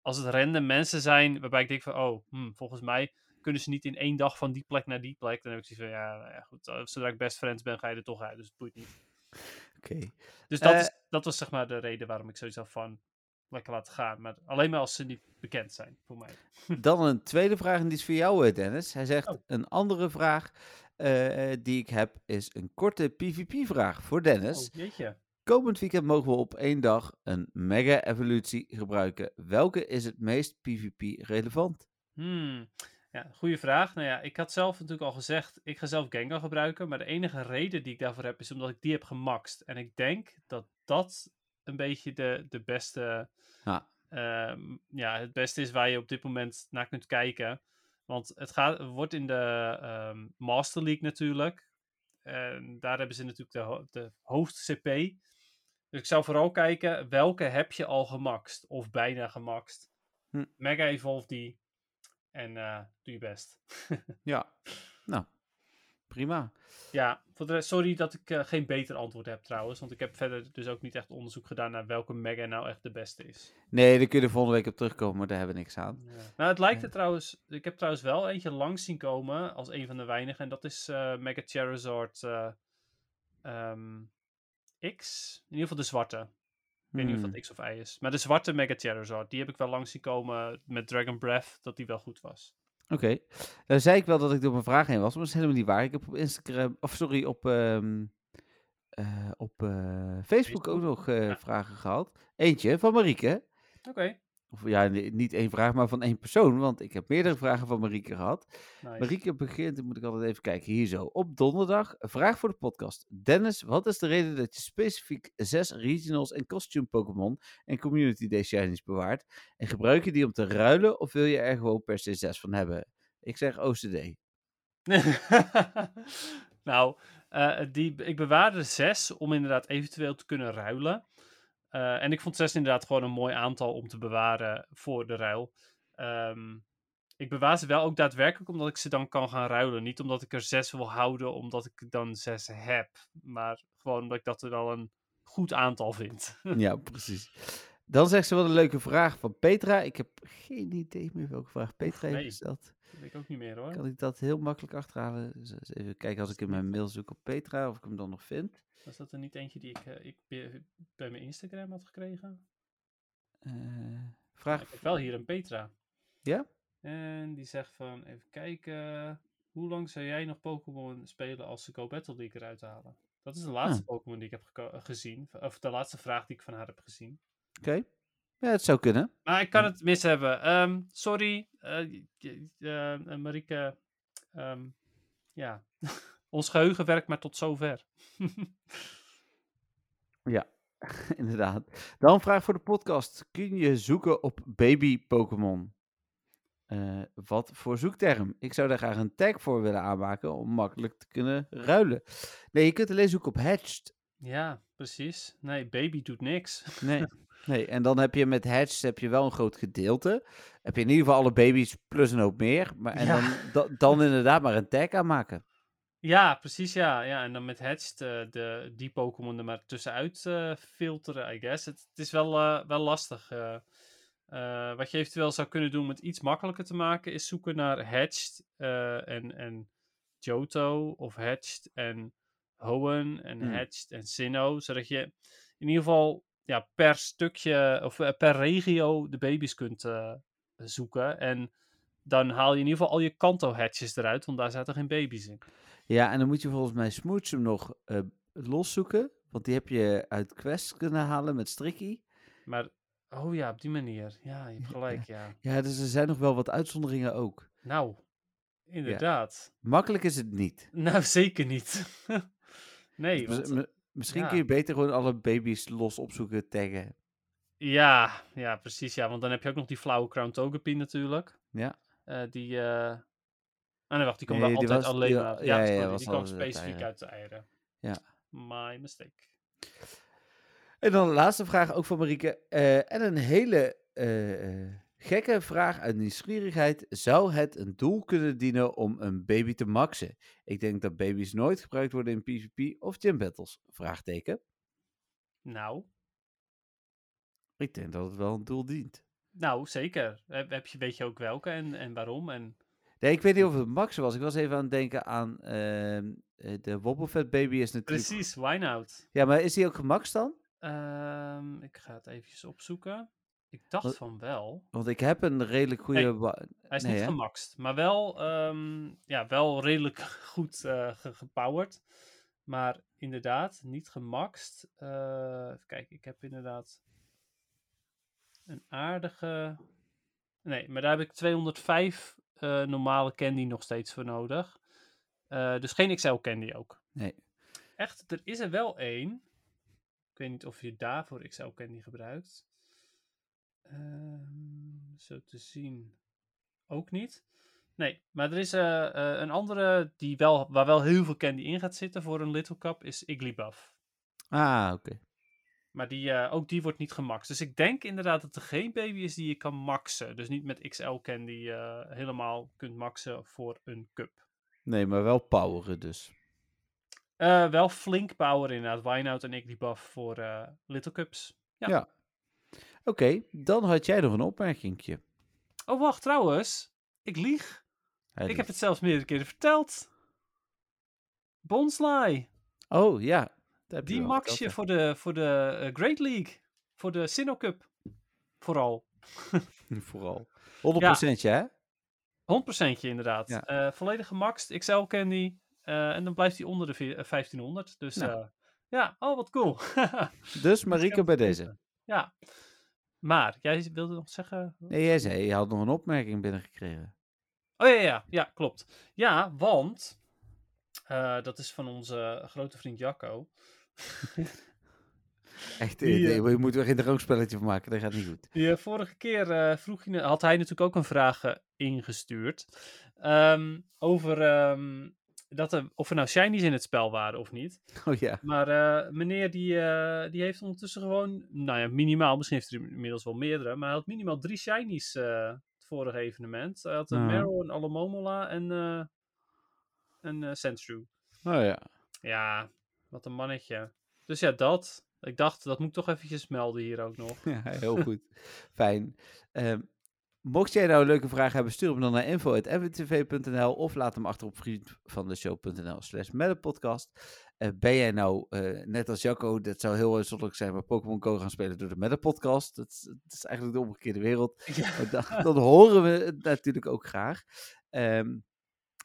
als het random mensen zijn waarbij ik denk van, oh, hm, volgens mij kunnen ze niet in één dag van die plek naar die plek. Dan heb ik zoiets van, ja, nou ja goed, eh, zodra ik best friends ben, ga je er toch uit, dus het boeit niet. Oké. Dus dat, is, dat was zeg maar de reden waarom ik zoiets had van, lekker laten gaan. Maar alleen maar als ze niet bekend zijn, voor mij. Dan een tweede vraag, en die is voor jou, Dennis. Hij zegt, Oh. een andere vraag eh, die ik heb, is een korte PvP-vraag voor Dennis. Oh, jeetje. Komend weekend mogen we op één dag een mega-evolutie gebruiken. Welke is het meest PvP-relevant? Hmm. Ja, goede vraag. Nou ja, ik had zelf natuurlijk al gezegd, ik ga zelf Gengar gebruiken. Maar de enige reden die ik daarvoor heb, is omdat ik die heb gemaxt. En ik denk dat dat een beetje de, de beste, Ja. ehm, ja, het beste is waar je op dit moment naar kunt kijken. Want het gaat, wordt in de ehm, Master League natuurlijk. En daar hebben ze natuurlijk de, ho- de hoogste CP. Dus ik zou vooral kijken, welke heb je al gemaxt? Of bijna gemaxt? Hm. Mega Evolve die. En eh, doe je best. Ja. Nou, prima. Ja, voor de rest, sorry dat ik eh, geen beter antwoord heb trouwens. Want ik heb verder dus ook niet echt onderzoek gedaan naar welke Mega nou echt de beste is. Nee, daar kun je er volgende week op terugkomen, maar daar hebben we niks aan. Nou, het lijkt Ja. er trouwens. Ik heb trouwens wel eentje langs zien komen als een van de weinigen. En dat is eh, Mega Charizard eh, ehm, X. In ieder geval de zwarte. Ik weet niet of Hmm. dat X of Y is. Maar de zwarte Mega Charizard, die heb ik wel langs zien komen met Dragon Breath. Dat die wel goed was. Oké. Nou zei ik wel dat ik door mijn vraag heen was, maar dat is helemaal niet waar. Ik heb op Instagram, of sorry, op, ehm, eh, op eh, Facebook ook nog eh, Ja. vragen gehad. Eentje van Marieke. Oké, Of ja, niet één vraag, maar van één persoon, want ik heb meerdere vragen van Marieke gehad. nice. Marieke begint, dan moet ik altijd even kijken, hier zo. Op donderdag, een vraag voor de podcast. Dennis, wat is de reden dat je specifiek zes regionals en costume Pokémon en Community Day shinies bewaart? En gebruik je die om te ruilen of wil je er gewoon per se zes van hebben? Ik zeg OCD. nou, eh, die, ik bewaarde zes om inderdaad eventueel te kunnen ruilen. Eh, en ik vond zes inderdaad gewoon een mooi aantal om te bewaren voor de ruil. Ehm, ik bewaar ze wel ook daadwerkelijk omdat ik ze dan kan gaan ruilen. Niet omdat ik er zes wil houden, omdat ik dan zes heb. Maar gewoon omdat ik dat er wel een goed aantal vind. Ja, precies. Dan zegt ze wat een leuke vraag van Petra. Ik heb geen idee meer welke vraag Petra heeft nee. gesteld. dat weet ik ook niet meer hoor. Kan ik dat heel makkelijk achterhalen? Dus even kijken als ik in mijn mail zoek op Petra of ik hem dan nog vind. Was dat er niet eentje die ik, eh, ik bij mijn Instagram had gekregen? Eh, vraag. ik heb wel hier een Petra. Ja? En die zegt van, even kijken. Hoe lang zou jij nog Pokémon spelen als ze Go Battle League eruit halen? Dat is de laatste Ah. Pokémon die ik heb gezien. Of de laatste vraag die ik van haar heb gezien. Oké. Ja, het zou kunnen. Maar ik kan het mis hebben. Ehm, sorry, j- eh, Marieke. Ehm, ja, ons geheugen werkt maar tot zover. Inderdaad. Dan vraag voor de podcast. Kun je zoeken op baby Pokémon? Eh, wat voor zoekterm? Ik zou daar graag een tag voor willen aanmaken om makkelijk te kunnen ruilen. Nee, je kunt alleen zoeken op hatched. ja, precies. Nee, baby doet niks. Nee. nee, en dan heb je met hatched heb je wel een groot gedeelte. Heb je in ieder geval alle baby's plus een hoop meer. Maar, en Ja. dan, da- dan inderdaad maar een tag aanmaken. Ja, precies, ja. ja en dan met Hatched eh, de, die Pokémon er maar tussenuit eh, filteren, I guess. Het, het is wel, eh, wel lastig. eh. Eh, wat je eventueel zou kunnen doen om het iets makkelijker te maken, is zoeken naar Hatched eh, en, en Johto of Hatched en Hoenn en Hmm. Hatched en Sinnoh. Zodat je in ieder geval ja, per stukje of eh, per regio de baby's kunt eh, zoeken. En dan haal je in ieder geval al je Kanto-hatches eruit, want daar zaten geen baby's in. Ja, en dan moet je volgens mij Smoochum nog eh loszoeken. Want die heb je uit Quest kunnen halen met Stricky. Maar, oh ja, op die manier. Ja, je hebt gelijk, ja. Ja, dus er zijn nog wel wat uitzonderingen ook. Nou, inderdaad. Makkelijk is het niet. Nou, zeker niet. nee, Dus want, misschien ja. kun je beter gewoon alle baby's los opzoeken, taggen. ja, ja, precies, ja. Want dan heb je ook nog die flauwe Crown Togepi natuurlijk. Ja. Eh, die, eh nee, wacht, die komt Nee, wel altijd was- alleen die- maar... ja, die kwam specifiek uit de eieren. Ja. My mistake. En dan de laatste vraag, ook van Marieke. eh, en een hele eh, eh, Gekke vraag uit nieuwsgierigheid. Zou het een doel kunnen dienen om een baby te maxen? Ik denk dat baby's nooit gebruikt worden in PvP of gym battles. Vraagteken. Nou, Ik denk dat het wel een doel dient. nou zeker. Heb, heb je, weet je ook welke en, en waarom? En, Nee, ik weet niet of het maxen was. Ik was even aan het denken aan ehm, eh, de Wobblefett baby is natuurlijk... precies, Wineout. Ja, maar is die ook gemaxt dan? Ehm, ik ga het eventjes opzoeken. Ik dacht van wel. Want ik heb een redelijk goede... Nee, Hij is Nee, niet hè? gemaxt, maar wel, ehm, ja, wel redelijk goed ge- gepowered. Maar inderdaad, niet gemaxt. Eh, even kijken, ik heb inderdaad een aardige... Nee, maar daar heb ik 205 eh, normale candy nog steeds voor nodig. Eh, dus geen XL candy ook. Nee. Echt, er is er wel één. Ik weet niet of je daarvoor XL candy gebruikt. Ehm, zo te zien. Ook niet. Nee, maar er is eh, een andere die wel, waar wel heel veel candy in gaat zitten voor een Little Cup, is Igglybuff. Ah, oké. Maar die, eh, ook die wordt niet gemaxt. Dus ik denk inderdaad dat er geen baby is die je kan maxen. Dus niet met XL candy eh, helemaal kunt maxen voor een cup. Nee, maar wel poweren dus. Eh, wel flink power inderdaad. Wineout en Igglybuff voor eh, Little Cups. Ja. Ja. Oké, dan had jij nog een opmerkingje. Oh, wacht trouwens. Ik lieg. Hij Ik heb het zelfs meerdere keren verteld. Bonsly. Oh, ja. Die max je ja. voor de, voor de eh, Great League. Voor de Sinnoh Cup. Vooral. Vooral. 100% hè? 100% inderdaad. Ja. Eh, volledig gemaxt. XL candy. eh, en dan blijft hij onder de vi- eh, 1500. Dus Nou. ja. ja, oh wat cool. Dus Marieke bij deze. Ja. Maar, jij wilde nog zeggen... Nee, jij zei, je had nog een opmerking binnengekregen. Oh ja, ja, ja, klopt. Ja, want dat is van onze grote vriend Jacco. Echt, Die, eh, eh, je moet er geen drankspelletje van maken, dat gaat niet goed. Die vorige keer eh, vroeg je, had hij natuurlijk ook een vraag eh, ingestuurd. Ehm, over ehm, dat er, of er nou shinies in het spel waren of niet. Oh ja. Maar meneer die, die heeft ondertussen gewoon, nou ja, minimaal, misschien heeft hij inmiddels wel meerdere, maar hij had minimaal drie shinies het vorige evenement. Hij had een Ah. Meryl, een Alomomola en een Sandshrew. Oh ja. Ja, wat een mannetje. Dus ja, dat. Ik dacht, dat moet ik toch eventjes melden hier ook nog. Ja, heel goed. Fijn. Ehm, mocht jij nou een leuke vraag hebben, stuur hem dan naar info.fwtv.nl of laat hem achter op vriendvandeshow.nl slash met een podcast. Eh, ben jij nou, eh, net als Jacco, dat zou heel uitzonderlijk zijn, maar Pokémon Go gaan spelen door de met een podcast. Dat, is- dat is eigenlijk de omgekeerde wereld. Maar dan, dan horen we het natuurlijk ook graag. Ehm,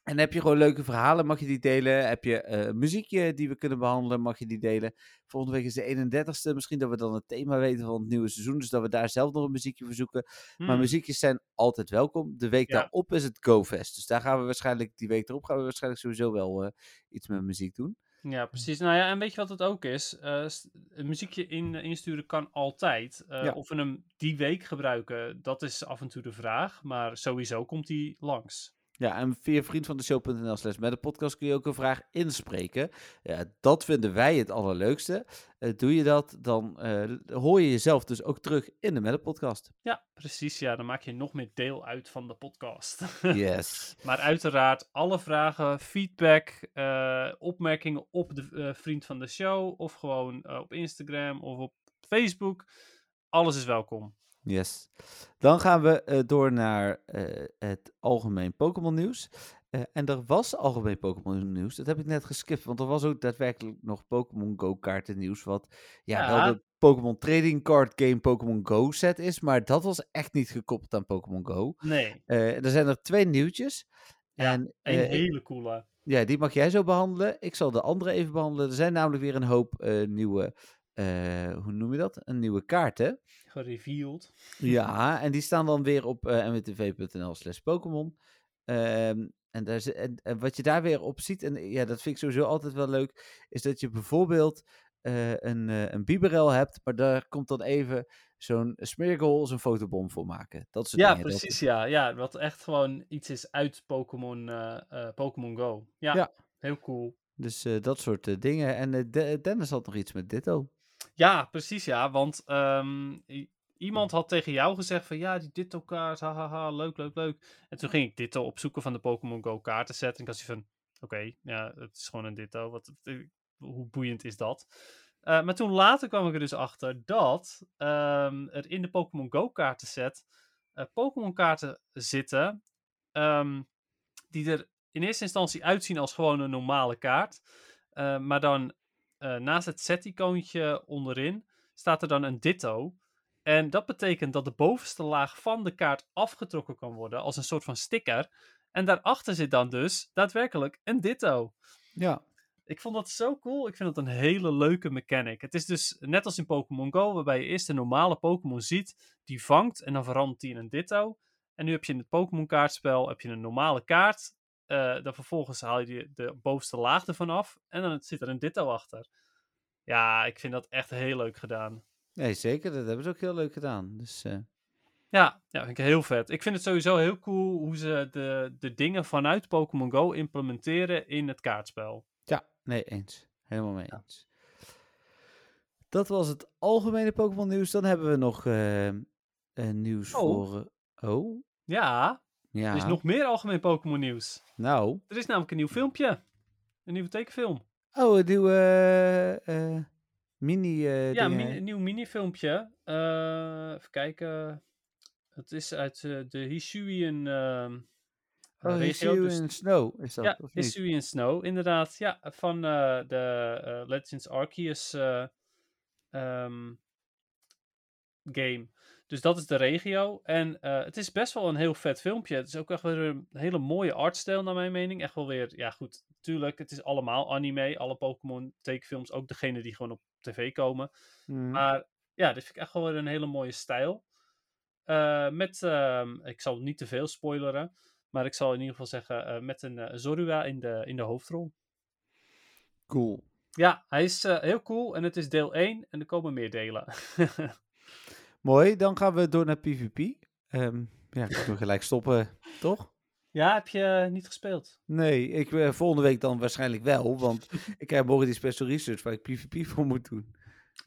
en heb je gewoon leuke verhalen, mag je die delen. Heb je eh, muziekje die we kunnen behandelen, mag je die delen. Volgende week is de 31ste. Misschien dat we dan het thema weten van het nieuwe seizoen. Dus dat we daar zelf nog een muziekje voor zoeken. Maar Hmm. muziekjes zijn altijd welkom. De week Ja. daarop is het GoFest. Dus daar gaan we waarschijnlijk, die week erop gaan we waarschijnlijk sowieso wel eh, iets met muziek doen. Ja, precies. Nou ja, en weet je wat het ook is? Eh, een muziekje in, insturen kan altijd. Ja. Of we hem die week gebruiken, dat is af en toe de vraag. Maar sowieso komt hij langs. Ja, en via vriendvandeshow.nl slash met de podcast kun je ook een vraag inspreken. Ja, dat vinden wij het allerleukste. Eh, doe je dat, dan eh, hoor je jezelf dus ook terug in de met de podcast. Ja, precies. Ja, dan maak je nog meer deel uit van de podcast. Yes. maar uiteraard, alle vragen, feedback, eh, opmerkingen op de vriend van de show. Of gewoon op Instagram of op Facebook. Alles is welkom. Yes. Dan gaan we eh, door naar eh, het algemeen Pokémon nieuws. Eh, en er was algemeen Pokémon nieuws. Dat heb ik net geskipt, want er was ook daadwerkelijk nog Pokémon Go kaarten nieuws. Wat ja, Ja. wel de Pokémon Trading Card Game Pokémon Go set is. Maar dat was echt niet gekoppeld aan Pokémon Go. Nee, er zijn er twee nieuwtjes. Ja, en een hele coole. ja, die mag jij zo behandelen. Ik zal de andere even behandelen. Er zijn namelijk weer een hoop nieuwe, eh, hoe noem je dat? Een nieuwe kaarten. Gereveeld. Ja, en die staan dan weer op eh mwtv.nl slash Pokémon. Ehm, en, daar, en, en wat je daar weer op ziet, en ja, dat vind ik sowieso altijd wel leuk, is dat je bijvoorbeeld eh, een, eh een Biberel hebt, maar daar komt dan even zo'n Smeargle zijn fotobom voor maken. Dat soort Ja, dingen. Dat- precies. Ja. ja, wat echt gewoon iets is uit Pokémon eh, eh, Pokémon Go. Ja, Ja. heel cool. dus eh, dat soort eh, dingen. En eh, De- Dennis had nog iets met Ditto. Ja, precies ja, want ehm, iemand had tegen jou gezegd van ja, die Ditto kaart, hahaha, leuk, leuk, leuk. En toen ging ik Ditto opzoeken van de Pokémon Go kaartenset. En ik had van, oké, ja, het is gewoon een Ditto. Wat, eh, hoe boeiend is dat? Eh, maar toen later kwam ik er dus achter dat ehm, er in de Pokémon Go kaartenset eh Pokémon kaarten zitten ehm, die er in eerste instantie uitzien als gewoon een normale kaart. Maar dan eh, naast het set-icoontje onderin staat er dan een ditto. En dat betekent dat de bovenste laag van de kaart afgetrokken kan worden als een soort van sticker. En daarachter zit dan dus daadwerkelijk een ditto. Ja. Ik vond dat zo cool. Ik vind dat een hele leuke mechanic. Het is dus net als in Pokémon Go, waarbij je eerst een normale Pokémon ziet, die vangt en dan verandert die in een ditto. En nu heb je in het Pokémon kaartspel heb je een normale kaart. Eh, dan vervolgens haal je die, de bovenste laag ervan af en dan zit er een ditto achter. Ja, ik vind dat echt heel leuk gedaan. Nee, zeker. Dat hebben ze ook heel leuk gedaan. Dus eh, Ja, ja, vind ik heel vet. Ik vind het sowieso heel cool hoe ze de, de dingen vanuit Pokémon Go implementeren in het kaartspel. ja, nee, eens. Helemaal mee eens. Dat was het algemene Pokémon nieuws. Dan hebben we nog eh, nieuws Oh. voor... oh, Ja, ja. er is nog meer algemeen Pokémon nieuws. Nou, Er is namelijk een nieuw filmpje. Een nieuwe tekenfilm. oh, een nieuwe eh, eh, mini eh ja, een nieuw minifilmpje. Even kijken. Het is uit de Hisuian ehm Oh, regio. Dus- Snow is dat, ja? Hisuian Snow, inderdaad. Ja, van de Legends Arceus eh, ehm, game. Dus dat is de regio. En eh, het is best wel een heel vet filmpje. Het is ook echt weer een hele mooie artstijl, naar mijn mening. Echt wel weer, ja goed, tuurlijk, het is allemaal anime. Alle Pokémon tekenfilms, ook degene die gewoon op tv komen. Mhm. Maar ja, dit vind ik echt wel weer een hele mooie stijl. Eh, met, ehm, ik zal niet te veel spoileren. Maar ik zal in ieder geval zeggen, eh, met een Zorua in de, in de hoofdrol. Cool. Ja, hij is heel cool en het is deel 1 en er komen meer delen. Mooi, dan gaan we door naar PvP. Ehm, ja, ik kan gelijk stoppen, toch? ja, heb je niet gespeeld? Nee, ik, eh, volgende week dan waarschijnlijk wel, want ik heb morgen die special research waar ik PvP voor moet doen.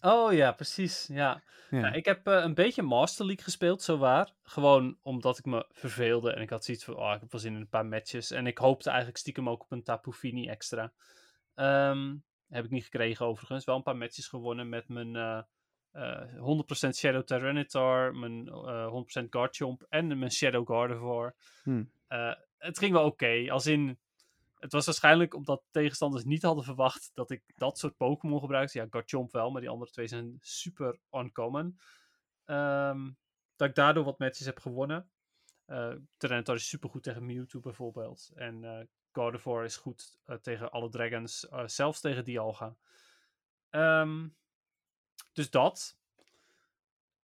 Oh ja, precies. Ja. Ja. Ik heb eh, een beetje Master League gespeeld, zowaar. Gewoon omdat ik me verveelde en ik had zoiets van, oh, ik heb wel zin in een paar matches. En ik hoopte eigenlijk stiekem ook op een Tapu Fini extra. Ehm, heb ik niet gekregen overigens. Wel een paar matches gewonnen met mijn eh, eh, 100% Shadow Tyranitar, mijn eh 100% Garchomp en mijn Shadow Gardevoir. Hm. Eh, het ging wel oké, als in... Het was waarschijnlijk omdat tegenstanders niet hadden verwacht dat ik dat soort Pokémon gebruikte. Ja, Garchomp wel, maar die andere twee zijn super uncommon. Ehm, dat ik daardoor wat matches heb gewonnen. Eh Tyranitar is super goed tegen Mewtwo bijvoorbeeld. En eh Gardevoir is goed eh, tegen alle dragons, eh, zelfs tegen Dialga. Ehm, dus dat.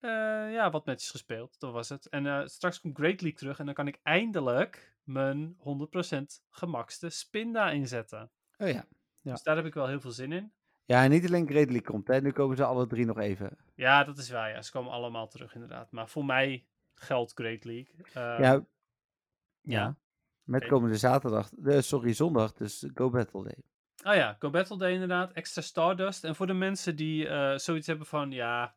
Eh, ja, wat matches gespeeld, dat was het. En eh, straks komt Great League terug en dan kan ik eindelijk mijn 100% gemakste Spinda inzetten. Oh ja. Ja. Dus daar heb ik wel heel veel zin in. Ja, en niet alleen Great League komt, hè. Nu komen ze alle drie nog even. Ja, dat is waar. Ja. Ze komen allemaal terug, inderdaad. Maar voor mij geldt Great League. Eh, ja, ja. ja. Met komende zaterdag, eh, sorry, zondag, dus Go Battle Day. Oh ja, Go Battle Day inderdaad. Extra Stardust. En voor de mensen die eh, zoiets hebben van... Ja,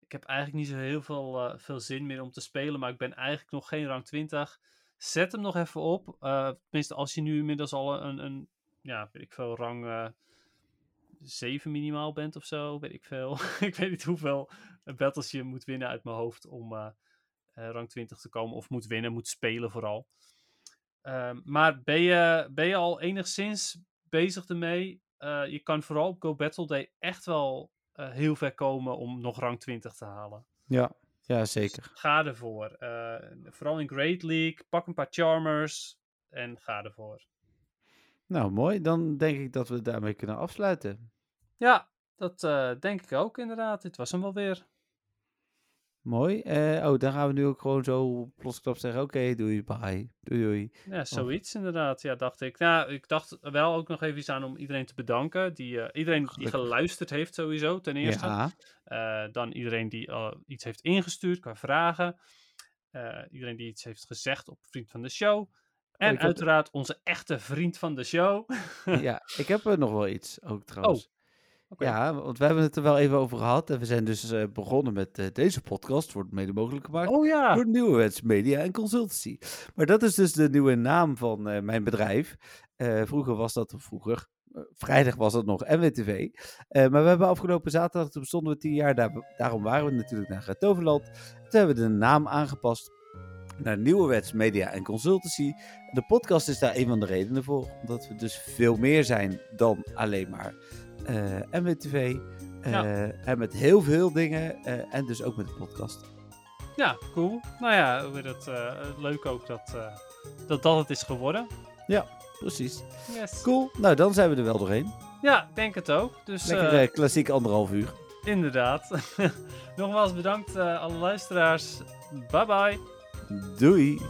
ik heb eigenlijk niet zo heel veel, eh, veel zin meer om te spelen. Maar ik ben eigenlijk nog geen rang 20. Zet hem nog even op. Eh, tenminste, als je nu inmiddels al een... een ja, weet ik veel, rang... eh 7 minimaal bent of zo, weet ik veel. ik weet niet hoeveel battles je moet winnen uit mijn hoofd om rang 20 te komen. Of moet winnen, moet spelen vooral. Ehm, maar ben je, ben je al enigszins bezig ermee? Eh, je kan vooral op Go Battle Day echt wel eh, heel ver komen om nog rang 20 te halen. Ja, ja Dus zeker. ga ervoor. Eh, vooral in Great League, pak een paar Charmers en ga ervoor. Nou, mooi. Dan denk ik dat we daarmee kunnen afsluiten. Ja, dat denk ik ook inderdaad. Dit was hem wel weer. Mooi. Eh, oh, dan gaan we nu ook gewoon zo plotsklap zeggen, oké, doei, bye. Doei, doei. Ja, zoiets inderdaad. Ja, dacht ik. Nou, ik dacht wel ook nog even iets aan om iedereen te bedanken. Die, eh, iedereen die geluisterd heeft sowieso, ten eerste. Ja, Eh, dan iedereen die iets heeft ingestuurd qua vragen. Iedereen die iets heeft gezegd op Vriend van de Show. En ik heb- uiteraard onze echte vriend van de show. ja, ik heb er nog wel iets ook trouwens. Ja, want we hebben het er wel even over gehad. En we zijn dus eh, begonnen met eh, deze podcast. Wordt mede mogelijk gemaakt Oh ja. door Nieuwewets Media en Consultancy. Maar dat is dus de nieuwe naam van eh, mijn bedrijf. Vroeger was dat, vroeger, vrijdag was dat nog NWTV. Maar we hebben afgelopen zaterdag, toen bestonden we tien jaar, daar, daarom waren we natuurlijk naar Gratoverland. Toen hebben we de naam aangepast naar Nieuwewets Media en Consultancy. De podcast is daar een van de redenen voor, omdat we dus veel meer zijn dan alleen maar eh NWTV. eh, Ja. En met heel veel dingen eh, en dus ook met de podcast. Ja, cool. Nou ja, eh, leuk ook dat, eh, dat dat het is geworden. Precies. Yes. Cool. Nou, dan zijn we er wel doorheen. Ja, ik denk het ook. Dus Lekker eh, eh, klassiek anderhalf uur. inderdaad. Nogmaals bedankt eh, alle luisteraars. Bye bye. Doei.